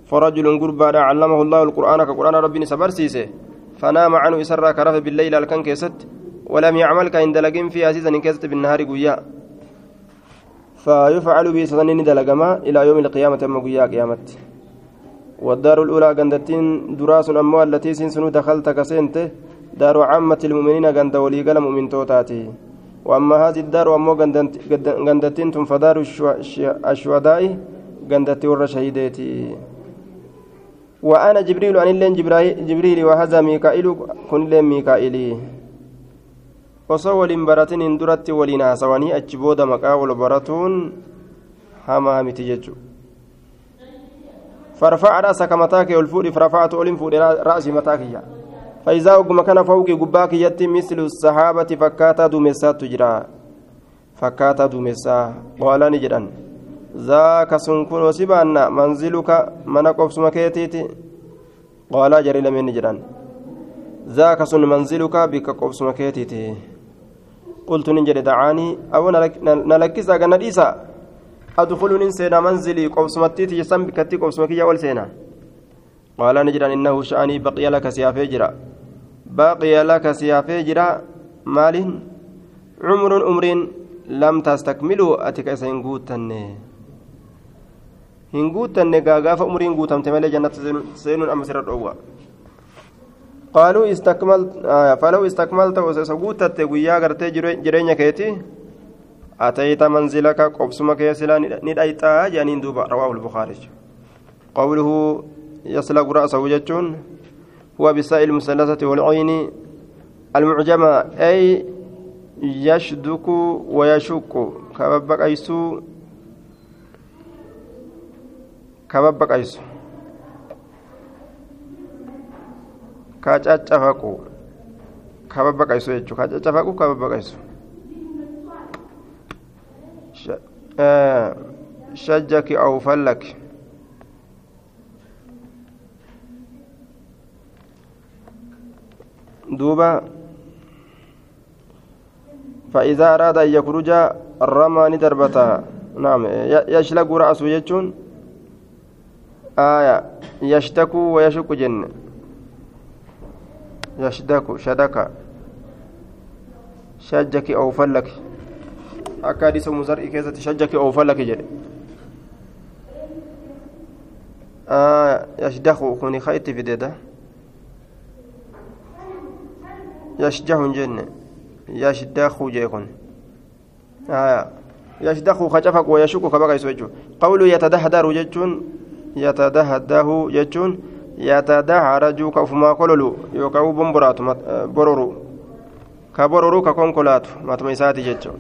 فرجل قربا علمه الله القرآن كقرآن ربي سبرسيسه فنام عنه إسرى كرف بالليل الكن كيست ولم يعمل كإن دلقين في أسيسا كيست بالنهار قيا فيفعل به سنن دلقما إلى يوم القيامة أما قيا قيامة والدار الأولى قندتين دراس أموال التي سنسنو دخلت كسنت دار عامة المؤمنين قند ولي قلم من توتاتي. وأما هذه الدار وأمو قندتين فدار الشهداء ور شهيدتي وأنا جبريل أن اللين جبريل وهذا ميكائيل كن لين achi booda maqaa wal baratuun hamaa miti jechuudha farfa'a ra'asa mataa kee ol fuudhi farfa'atu oliin fuudhe ra'asii mataa kiyya kiyyatti mislu sahaabati fakkaataa duumessaatu jira fakkaataa duumessaa qoolaa ni jedhan zaaka sun kunoo si baanna manziluka mana qobsuma keetiiti qoolaa jarii lameen ni jedhan zaaka sun manziluka bikka qobsuma keetiiti قلت نجد دعاني أو نلكس أغنى ديسا أدخل ننسينا منزلي قوسمتي تجسم بكتي قوسمكي أول سينا قال نجد إنه شأني بقي لك سيافي جرا بقي لك سيافي جرا مال عمر أمر لم تستكمله أتك سينقوتن هنقوتن غاغاف أمرين قوتم تملي جنة سينون أمسر الأول قالوا استكملت آه فلو استكملت وسسقوتت ويا غرتي جرينيا كيتي. أتيت منزلك قبسمك يسلا ندأيتا جانين دوبا رواه البخاري. قوله يسلق رأسه جتون هو بساء المثلثة والعين المعجمة أي يشدك ويشك كببك أيسو كببك أيسو ka caccafaqu ka babbaqaysu jechuu ka caccafaqu ka babbaqaysu shajjaki duuba فإذا أراد أن يخرج الرمى ندربتها نعم يشلق رأسه يجون. آية يشتكو ويشك جنة يشدك شدك. شجك أو فلك. أكاديس مزرع كيسة شجك أو فلك جل آه يشدخ كوني خيط في ديدا يشجه جنة يشدخ جيكون آه يشدخ خجفك ويشك كبقى يسوجه قول يتدهدر جتون يتدهده جتون yatadaharaju ka ufumaa kololu yookaan bomburaatu bororu ka bororu ka konkolaatu matuma isaati jecha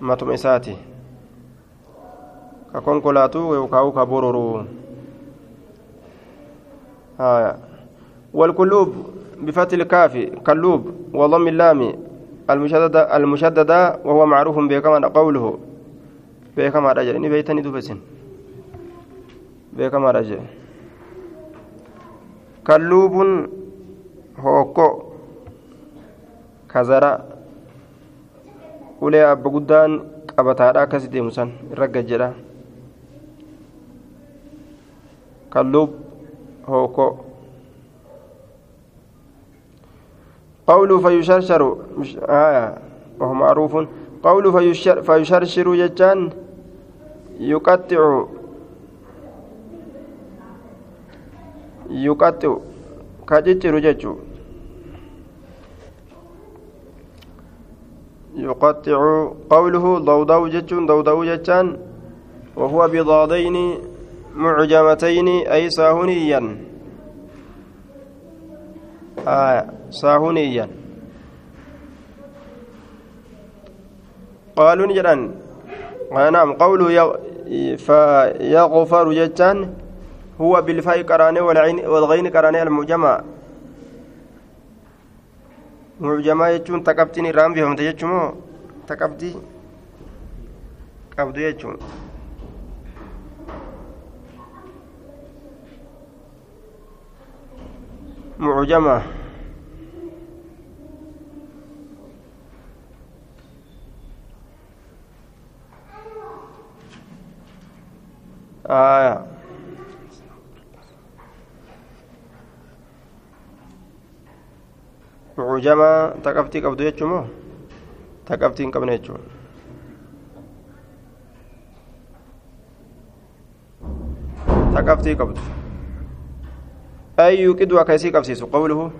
matuma والقلوب بفتح الكاف كلوب وضم اللام المشددة المشددة وهو معروف بكما قوله بكما رجل بيتني دبسن beekamaadha jee kalluubun hookko kazara ulee abba guddaan qabataadha akkasi deemu san irra قوله فيشرشر آية وهو معروف. قوله فيشرشر جتان يقطع. ka cicciru jechuu يقطع. قوله ضوضاء جتون ضوضاء جتان. وهو بضادين معجمتين أي ساهنيا آه ساهنيا قالوا نجران. نعم قوله فيغفر جتان. هو بالفاء قرانه والعين والغين قرانه المعجمة معجمة يجون تقبتني رام بهم تجمو تقبتي معجمة. آية. معجمة. تقفتي قبض يجمو؟ تقفتي قبض تقفتي قبض أي يوقد وكيسي قبسيس قوله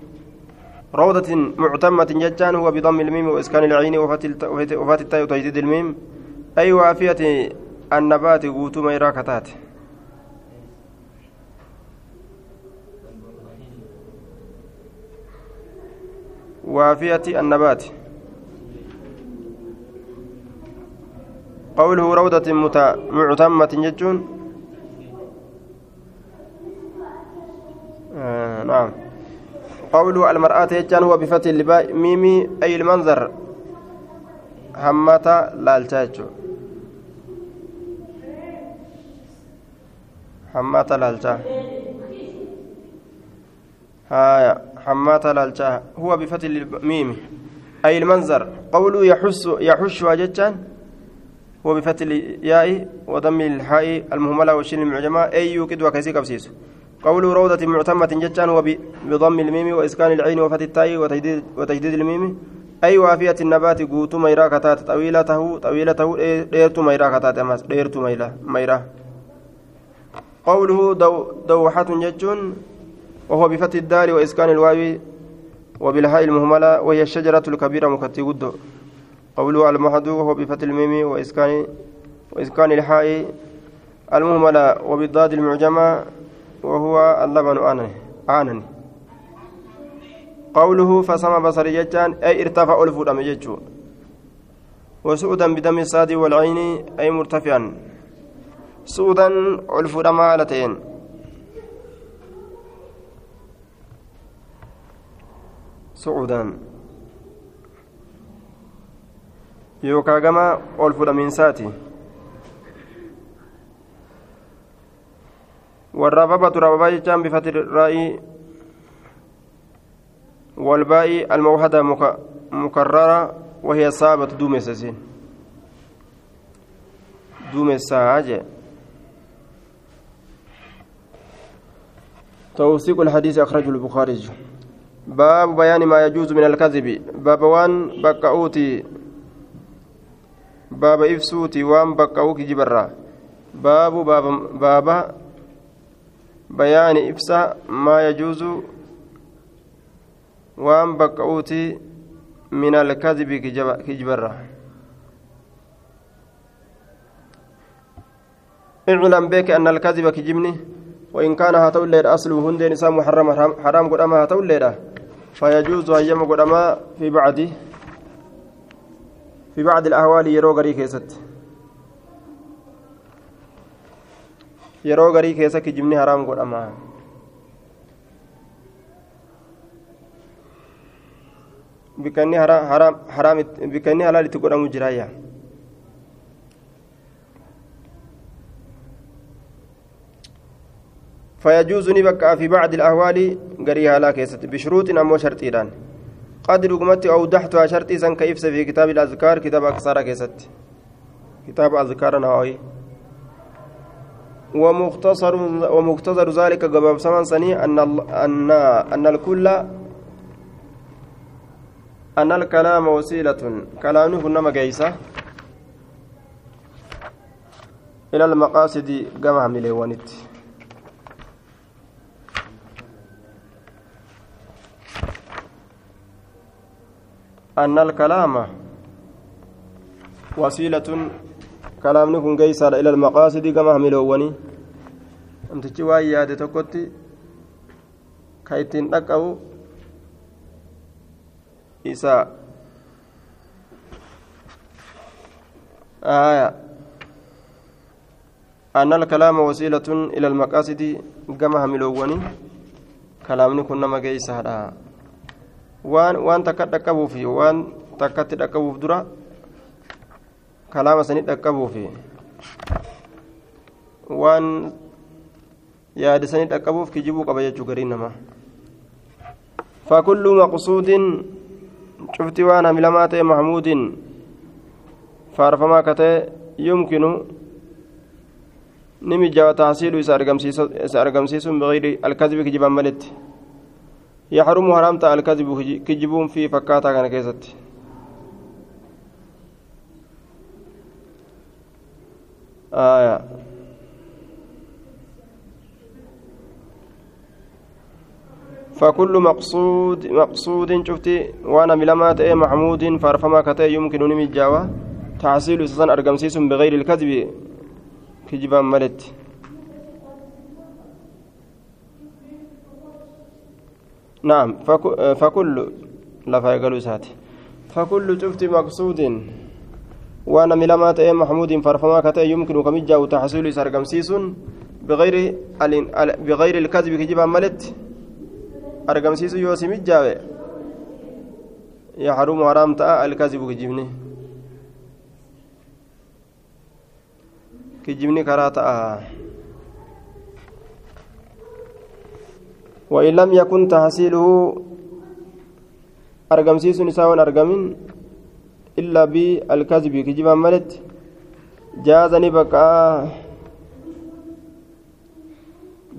روضة معتمة ججان هو بضم الميم وإسكان العين وفات التاء وتجديد الميم. أي وافية النبات قوتو ميرا كتات. وافية النبات. قوله روضة معتمة ججون. نعم. قوله المرأة يجان هو بفتح اللباء ميمي أي المنظر؟ همتا لالتاجو همتا لالتا. هايا حماتا لالتا. هو بفتح الميم أي المنظر؟ قوله يحس يحش وجتان هو بفتح الياء وضم الحاء المهملة والشين المعجمة أي يوكد وكيسي كبسيس قوله روضة معتمة جتان هو بضم الميم وإسكان العين وفتح التاء وتجديد, وتجديد الميم. أي وافية النبات قوت ميرا كتات طويلته طويلته ديرت ميرا كتات أمس ديرت ميرا ميرا. قوله دو دوحة جتون وهو بفتح الدال وإسكان الواو وبالهاء المهملة وهي الشجرة الكبيرة مكتي قدو قوله المحد وهو بفتح الميم وإسكان وإسكان الحاء المهملة وبالضاد المعجمة وهو اللبن آنن قوله فسمى بصري جتان أي ارتفع ألف دم جتشو وسعودا بدم الصاد والعين أي مرتفعا. سعودا ألف دم على su'uudaan yookaan gama ol fudhamiinsaati والربابة ربابة جام بفتح الراء والباء الموحدة مكررة وهي صابة دوم سسين دوم الساعة توثيق الحديث أخرجه البخاري باب بيان ما يجوز من الكذب باب وان بكاوتي باب افسوتي وان بكاوكي جبرا باب باب باب بيان إفسا ما يجوز وان بكاوتي من الكذب كجبرا اعلم بك أن الكذب كجبني وإن كان هاتو الليل أصله هندين إسام محرم حرام قد أما هاتو الليل فيجوز أيام قدما في بعد في بعض الأهوال يرو غري كيست. غري كيست كجمني حرام قدما بكني حرام حرام بكني حلال تقدم جرايا فيجوز نبكى في بعض الأهوال قريها لا كيست بشروط أمو شرطيران قد رقمت أوضحتها شرطي سن في كتاب الأذكار كتاب أكثر كيست كتاب أذكار نووي ومختصر ومختصر ذلك قباب سمن سني أن أن أن الكل أن الكلام وسيلة. كلامه كنا جيسة إلى المقاصد جمع مليونت أن الكلام وسيلة كلام نكون قيسر إلى المقاصد كما هملوني أمتشي واي يادي تكوتي كايتين أكاو إساء آية أن الكلام وسيلة إلى المقاصد كما هملوني كلام نكون نما قيسر waan waan takka dhaqqabuuf waan takkatti dhaqqabuuf dura kalaama sanii dhaqqabuuf waan yaada sanii dhaqqabuuf kijibuu qaba jechuu gariin namaa فكل مقصود شفت وأنا ملمات محمود فارفما كتي يمكن نمجا وتحصيل إسا بغير الكذب كجبا ملت يحرم حرام تعالى الكذب كجبون في فكاتا كان كيست. آية. فكل مقصود مقصود شفتي وأنا ملمات اي محمود فارفما كتي يمكن نمي جاوة. تحصيل سسن ارقمسيس بغير الكذب. كجبا ملت. نعم فكل لا فايقلو ساتي. فكل شفتي مقصود وأنا ملما تأي محمود فارفما كتأ يمكن كمجاوة تحصيل سرقمسيس بغير بغير الكذب كجبان ملت. argamsiisu yoo si mijjaawe yaxrumu haraam ta'a alkazibu kijibni kijibni karaa ta'a وإن لم يكن تحصيله أرقمسيس نساء أرقمين إلا بالكذب. كجبا ملت جاز نبقى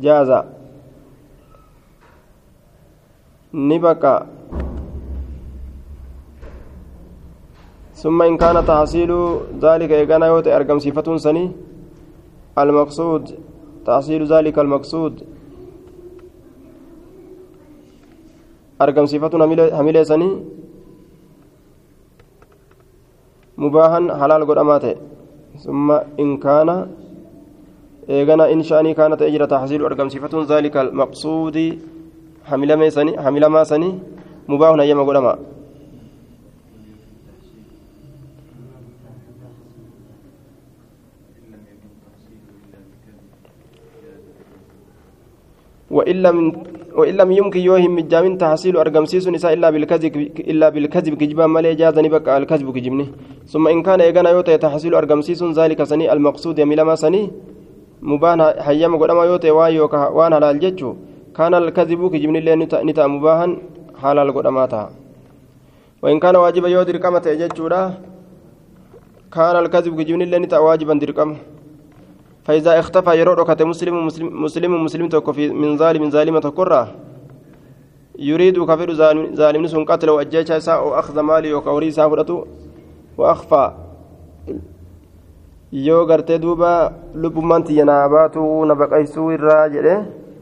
جاز. ni baqa ثم إن كان تحصيل ذلك إيقانا يوتي أرقم صفة سني. المقصود. تحصيل ذلك المقصود. أرقم صفة هميلة سني. مباها حلال قداماته ثم إن كان إيقانا إن شأني كانت أجر تحصيل أرقم صفة ذلك المقصود hamilamaa sanii mubaahun hayyama godhama وإن لم وإن لم يمكن يوهم مجامين تحصيل أرقمسيس نساء إلا بالكذب إلا بالكذب كجبا مالي جازني بقى الكذب كجبني. ثم إن كان إيقانا يوتي تحصيل أرقمسيس ذلك سني المقصود يميل ما سني مبان حيام قدما يوتي وان هلال جتشو كان الكذب كجبن الله نتا مباها حلال قدماتا وإن كان واجبا يو درقمة يجتشورا كان الكذب كجبن الله نتا واجبا درقمة فإذا اختفى يرو كت مسلم مسلم مسلم تكو في من ظالم ظالمة كرة يريد كفر ظالم سن قتل وأجيش أو أخذ مالي وكوري سافرته وأخفى yoo gartee duuba lubbummaan tiyya naa baatu na baqaysuu irraa jedhe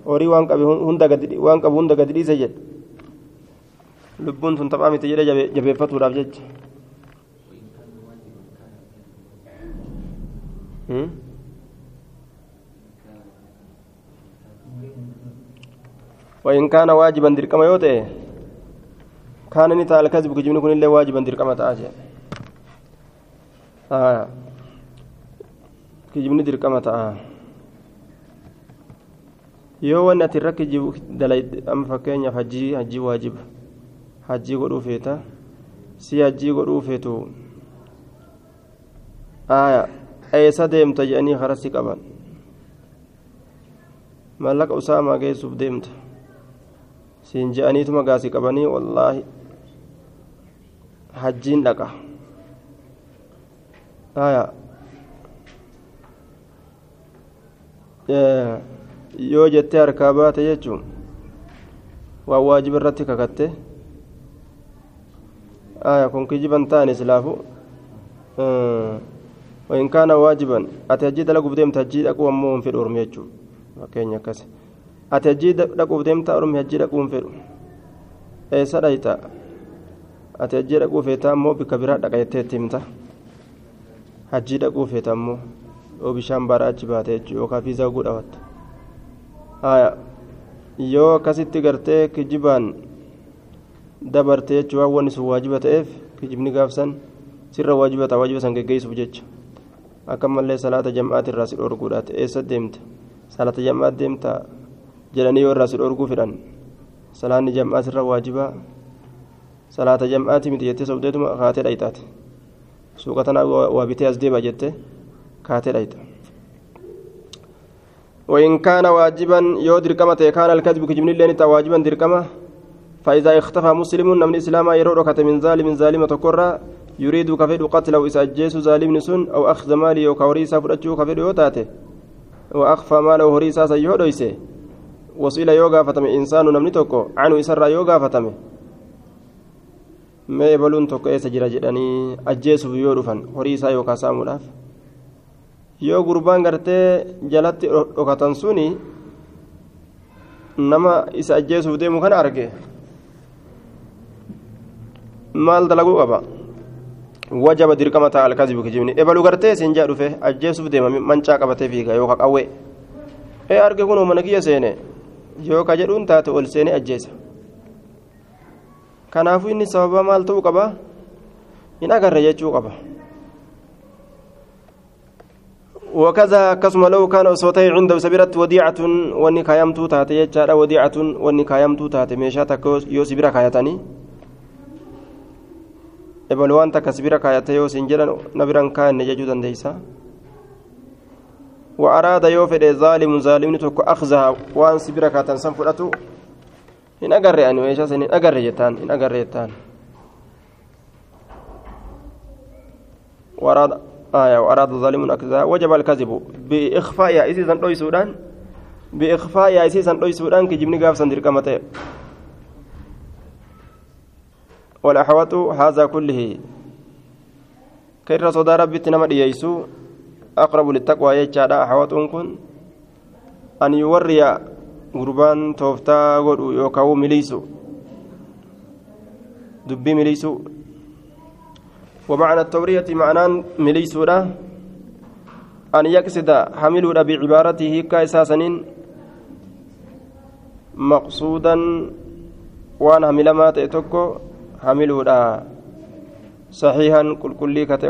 horii waan qabu hunda gadi dhiise jedhe lubbuun tun taphaa miti jedhe jabeeffatuudhaaf jecha وإن كان واجبا دركما يوتي كان نتا الكذب كجبن كن الله واجبا دركما تاجي آه كجبن دركما تاجي yoo wanni ati irra kijibu amma fakkeenyaaf hajjii hajjii waajiba hajjii godhuu feeta si hajjii godhuu feetu aya eessa deemta jedhanii harasi qaban mallaqa usaamaa geessuuf deemta siin je'aniituma gaasii qabanii wallaahi hajjiin dhaqa yoo jettee harkaa baate jechuun waan waajiba irratti kakatte kun kijiban ta'an islaafu وإن كان واجبا أتجد لك بديمت هجي أقوى مون في الأرم يجو فكين ati hajjii dhaquuf deemtaa ormi hajjii dhaquun fedhu. Eessa dhayta? Ati hajjii dhaquu feetaa ammoo bikka biraa dhaqayettee himta? Hajjii dhaquu feeta ammoo yoo bishaan baaraa achi baate jechuu yookaan fiizaa godhawatta haya yoo akkasitti gartee kijibaan dabartee jechuu waan wanni sun waajiba ta'eef kijibni gaafsan sirra waajiba ta'a waajiba san geggeessuuf jecha. Akka mallee salaata jam'aatirraa si dhorguudhaa ta'e eessa deemta? Salaata jam'aat deemtaa. Jedhanii yoo irraa si dhorguu fedhan salaanni jam'aa sirra waajiba. Salaata jam'aati miti jettee sobdeetuma kaatee dhayitaati suuqa tanaa waa bitee as deema jettee kaatee dhayita. وإن كان واجبا يو دركمة كان الكذب كجبن الله واجبا دركمة فإذا اختفى مسلم من الإسلام يرورك من ظالم ظالمة كرة يريد كفيد قتله إساجيس ظالم سن أو أخذ مالي وكوريسا فرأتشو كفيد يوتاته وأخفى ماله هريسا سيهوديسه وصيل يوغا فتم إنسان نمني توكو عنه إسر يوغا فتم ما يبلون توكو إيسا جرى جراني أجيسو يورفن هريسا يوكا سامولاف yoo gurbaan gartee jalatti dhokatan suni nama isa ajjeesuuf deemu kana arge maal dalaguu qaba wajaba dirqama ta'a alkazibu kijibni ebalu gartee siin jaa dhufe ajjeesuuf deema mancaa qabatee fiiga yookaan qawwee ee arge kun mana kiyya seene yooka jedhuun taate ol seene ajjeesa kanaafuu inni sababa maal ta'uu qaba hin agarre jechuu qaba وكذا كسم لو كان صوتي عنده سبيرت وديعة واني كايمتو تاتي يجارة وديعة واني كايمتو تاتي ميشا تكو يو سبيرا كايتاني ebal waan takka sibira kaayate yoo sin jedhan nabiran kaanne jechuu dandeeysa وأراد يوفد ظالم ظالم تكو أخذها وأن سبرا كاتن سن فدتو. إن أجر يعني ويش إن أجر جتان إن أجر جتان. وأراد آية وأراد ظالم أكذا وجب الكذب. بإخفاء إسي سن سودان. بإخفاء إسي سن سودان كجبني قاف سن دركمته والأحوات هذا كله. كير صدى ربي تنمى دييسو أقرب للتقوى يجعل أحوات كن أن يوري غربان توفتا غدو يوكاو مليسو. دبي مليسو. ومعنى التورية معنى مليسو أن يقصد حملوا بعبارته كأساسا مقصودا وأن حمل ما تأتوكو حملوا صحيحا كل كلي كتئ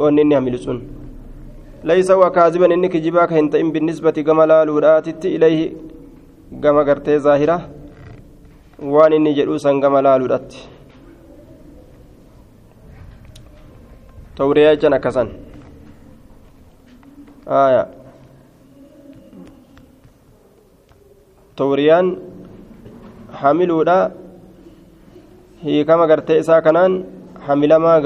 ونني حمل سن ليس هو كاذبا إنك جباك هنتئم بالنسبة كما لا لوراتت إليه كما قرتي ظاهرة. وان إني جلوسا كما لا لورات. توريا جنا كسن آية. توريان حاملودا هي كما قرتي إسا كنان حملما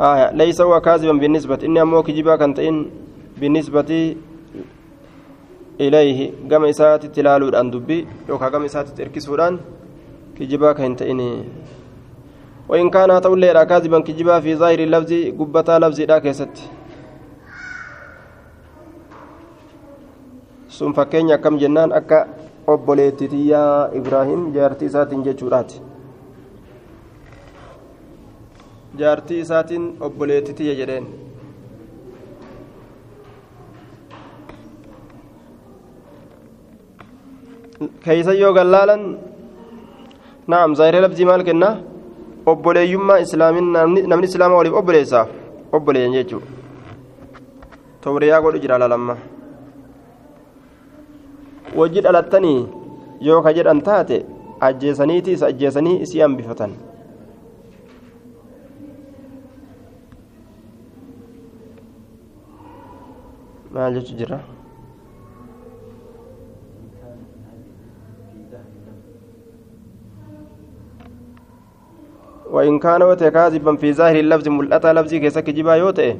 آية ليس هو كاذبا بالنسبة. إني أمو كجبا كانت إن بالنسبة إليه. قام إسات تلالو الآن دبي. يوكا قام إسات تركسودان كجبا كانت إني وإن كان تقول لي كاذبا كجبا في ظاهر اللفظ قبتا لفظ لا كيست. sun fakkeenya akkam jennaan akka obboleettitiyyaa ibraahim jaartii isaatiin jechuudhaati jaartii isaatiin obboleettitiyya jedheen. Keeysa yoo gallaalan naam zaahiree labzii maal kenna? Obboleeyyummaa islaamin namni islaama waliif obboleessaaf obboleeyyan jechuu. Tawriyaa godhu jira lalamma wajji dhalattanii yoo ka jedhan taate ajjeesaniiti isa ajjeesanii isii hambifatan maal jechu jira وإن كان وتكاذبا في ظاهر اللفظ ملأتا لفظي كيسك جبا يوتئ.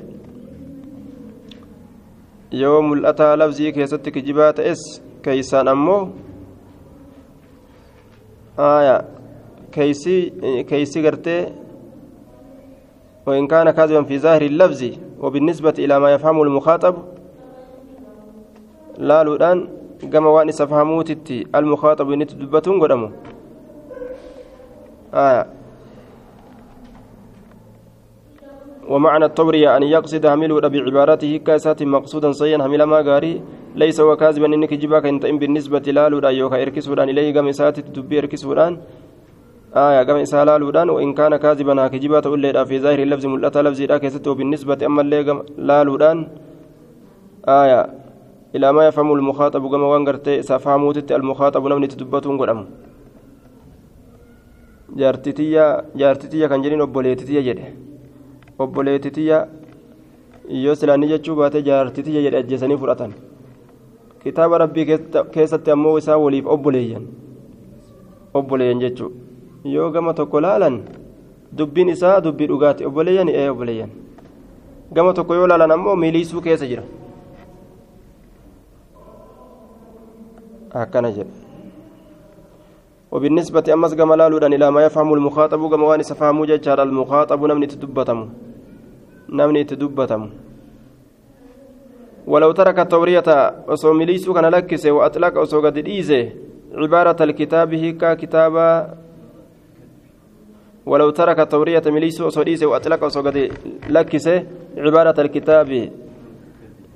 yoo mul'ataa labzii keessatti kijibaa ta'es keeysaan ammoo aya keeysi gartee وإن كان كاذبا في ظاهر اللفظ. وبالنسبة إلى ما يفهمه المخاطب لا لودان كما وان سفهموتتي المخاطب نتدبتون قدمه آية ومعنى التورية أن يقصد حمله بعبارته كاسات مقصودا صيا حمل ما غاري ليس هو كاذبا إنك جباك أنت إن بالنسبة لا لودا يوكا إركسودان إليه قام إسات تدبي إركسودان آية قام إسالا لودان وإن كان كاذبا كجبا تقول لي في ظاهر اللفظ ملأتا لفظ لا كيسته بالنسبة أما اللي لا لودان آية إلى ما يفهم المخاطب كما وانغرتي سفهموت المخاطب نمني تدبتون قدام jedhin obboleetitiyya jedhe obboleetitiyya yoo silaanii jechuu baate jaartitiyya jedhe ajjeesanii fudhatan kitaaba rabbii keessatti ammoo isaa waliif obboleeyyan obboleeyyan jechuu yoo gama tokko laalan dubbiin isaa dubbii dhugaati obboleeyyan ee obboleeyyan gama tokko yoo laalan ammoo miliisuu keessa jira akkana jedhe وبالنسبة أمس كما لالودان إلى ما يفهم المخاطب كما وان سفهموا ججار المخاطب نمني تدبتم. نمني تدبتم. ولو ترك التورية أصو مليسو كان لكسه وأطلق أصو قد إيزه عبارة الكتاب هيكا كتابا. ولو ترك التورية مليسو أصو إيزه وأطلق أصو قد لكسه عبارة الكتاب.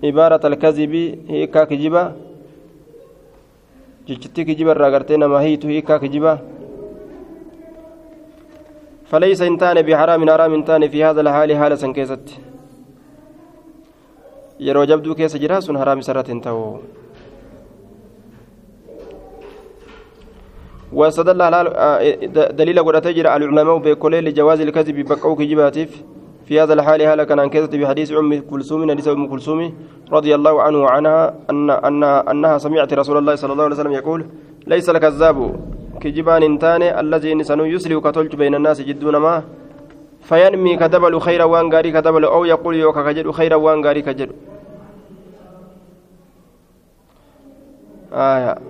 عبارة الكذب هيكا كجبا جتتي كجبا راغرتين ما هيتو هيكا كجبا فليس إنتان بحرام حرام إنتان في هذا الحال حال سنكيست keessa jira sun haraam isarratti hin ta'u. واستدل دليل قد تجرى العلماء بكل لجواز الكذب بقوا كجباتيف في هذا الحال هلا كان انكذت بحديث أم كلثوم حديث أم كلثوم رضي الله عنه وعنها ان ان أنها سمعت رسول الله صلى الله عليه وسلم يقول ليس الكذاب كجبان انتان الذي انسان يسلي وكتلج بين الناس جدون ما فينمي كدبل خيرا وان غاري كدبل أو يقول يوكا كجد خيرا وان غاري كجد. آية.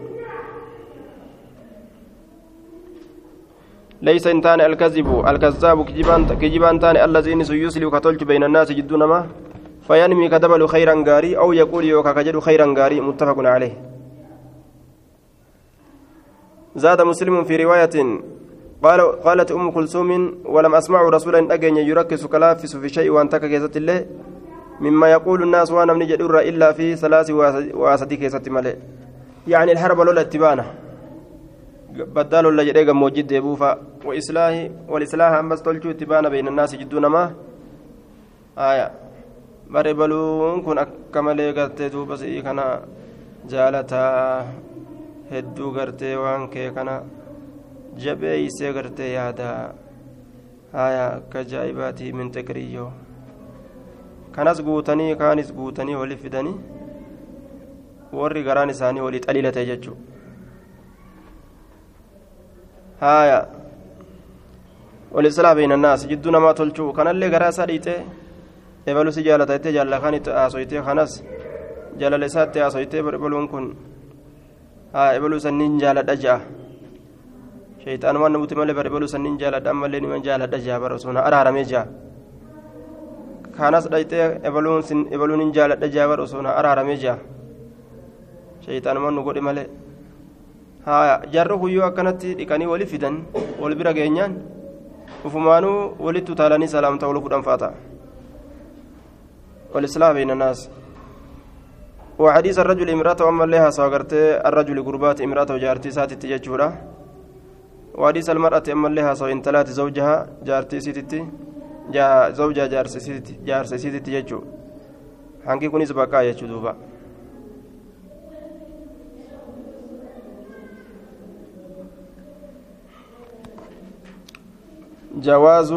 ليس انتان الكذب الكذاب كجبان تان الذي يسلي وكتلج بين الناس جدون ما فينمي كدبل خيرا غاري أو يقول يوكا كجد خيرا غاري متفق عليه. زاد مسلم في رواية قال قالت أم كلثوم ولم أسمع رسولا أجن يركز كلافس في شيء وأن تكيست الله مما يقول الناس وأنا من جدر إلا في ثلاث واسدي كيست ملئ يعني الحرب لولا اتبانه. بدال ولا جدي موجود ديبوفا وإصلاح والإصلاح أمس تلجو اتبانا بين الناس جدون ما آية bare baluun kun akka malee gartee duuba si'ii kana jaalataa hedduu gartee waan kee kana jabeeysee gartee yaada haya akka ajaa'ibaatii min tekriyyoo kanas guutanii kaanis guutanii wali fidanii warri garaan isaanii walii xaliilate jechuu bayna annaas jidduu namaa tolchuu kanallee garaa isaa dhiixee ebalu si jaalata jettee jaalla kan itti haasoytee kanas jaalala isaatti haasoytee ebaluun kun haa ebaluu sanniin jaaladha ja'a shayxaanumaan namuti malee bar ebaluu sanniin jaaladha ammallee niman jaaladha ja'a bara osoo na araaramee ja'a kanas dhayxee ebaluun hin jaaladha ja'a bara osoo na araaramee ja'a shayxaanumaan nu godhe malee jarro kuyyoo akkanatti dhiqanii wali fidan wal bira geenyaan ufumaanuu walitti utaalanii salaamta wal fudhan faata والإصلاح بين الناس وحديث الرجل امرأته أما لها ساغرتي الرجل قربات امرأته جارتي ساتي تججورا وحديث المرأة أما لها سو انتلات زوجها جارتي سيتي جا زوجها جارسي سيتي جارسي سيتي تججو حنكي كونيس بقى يجو دوبا جواز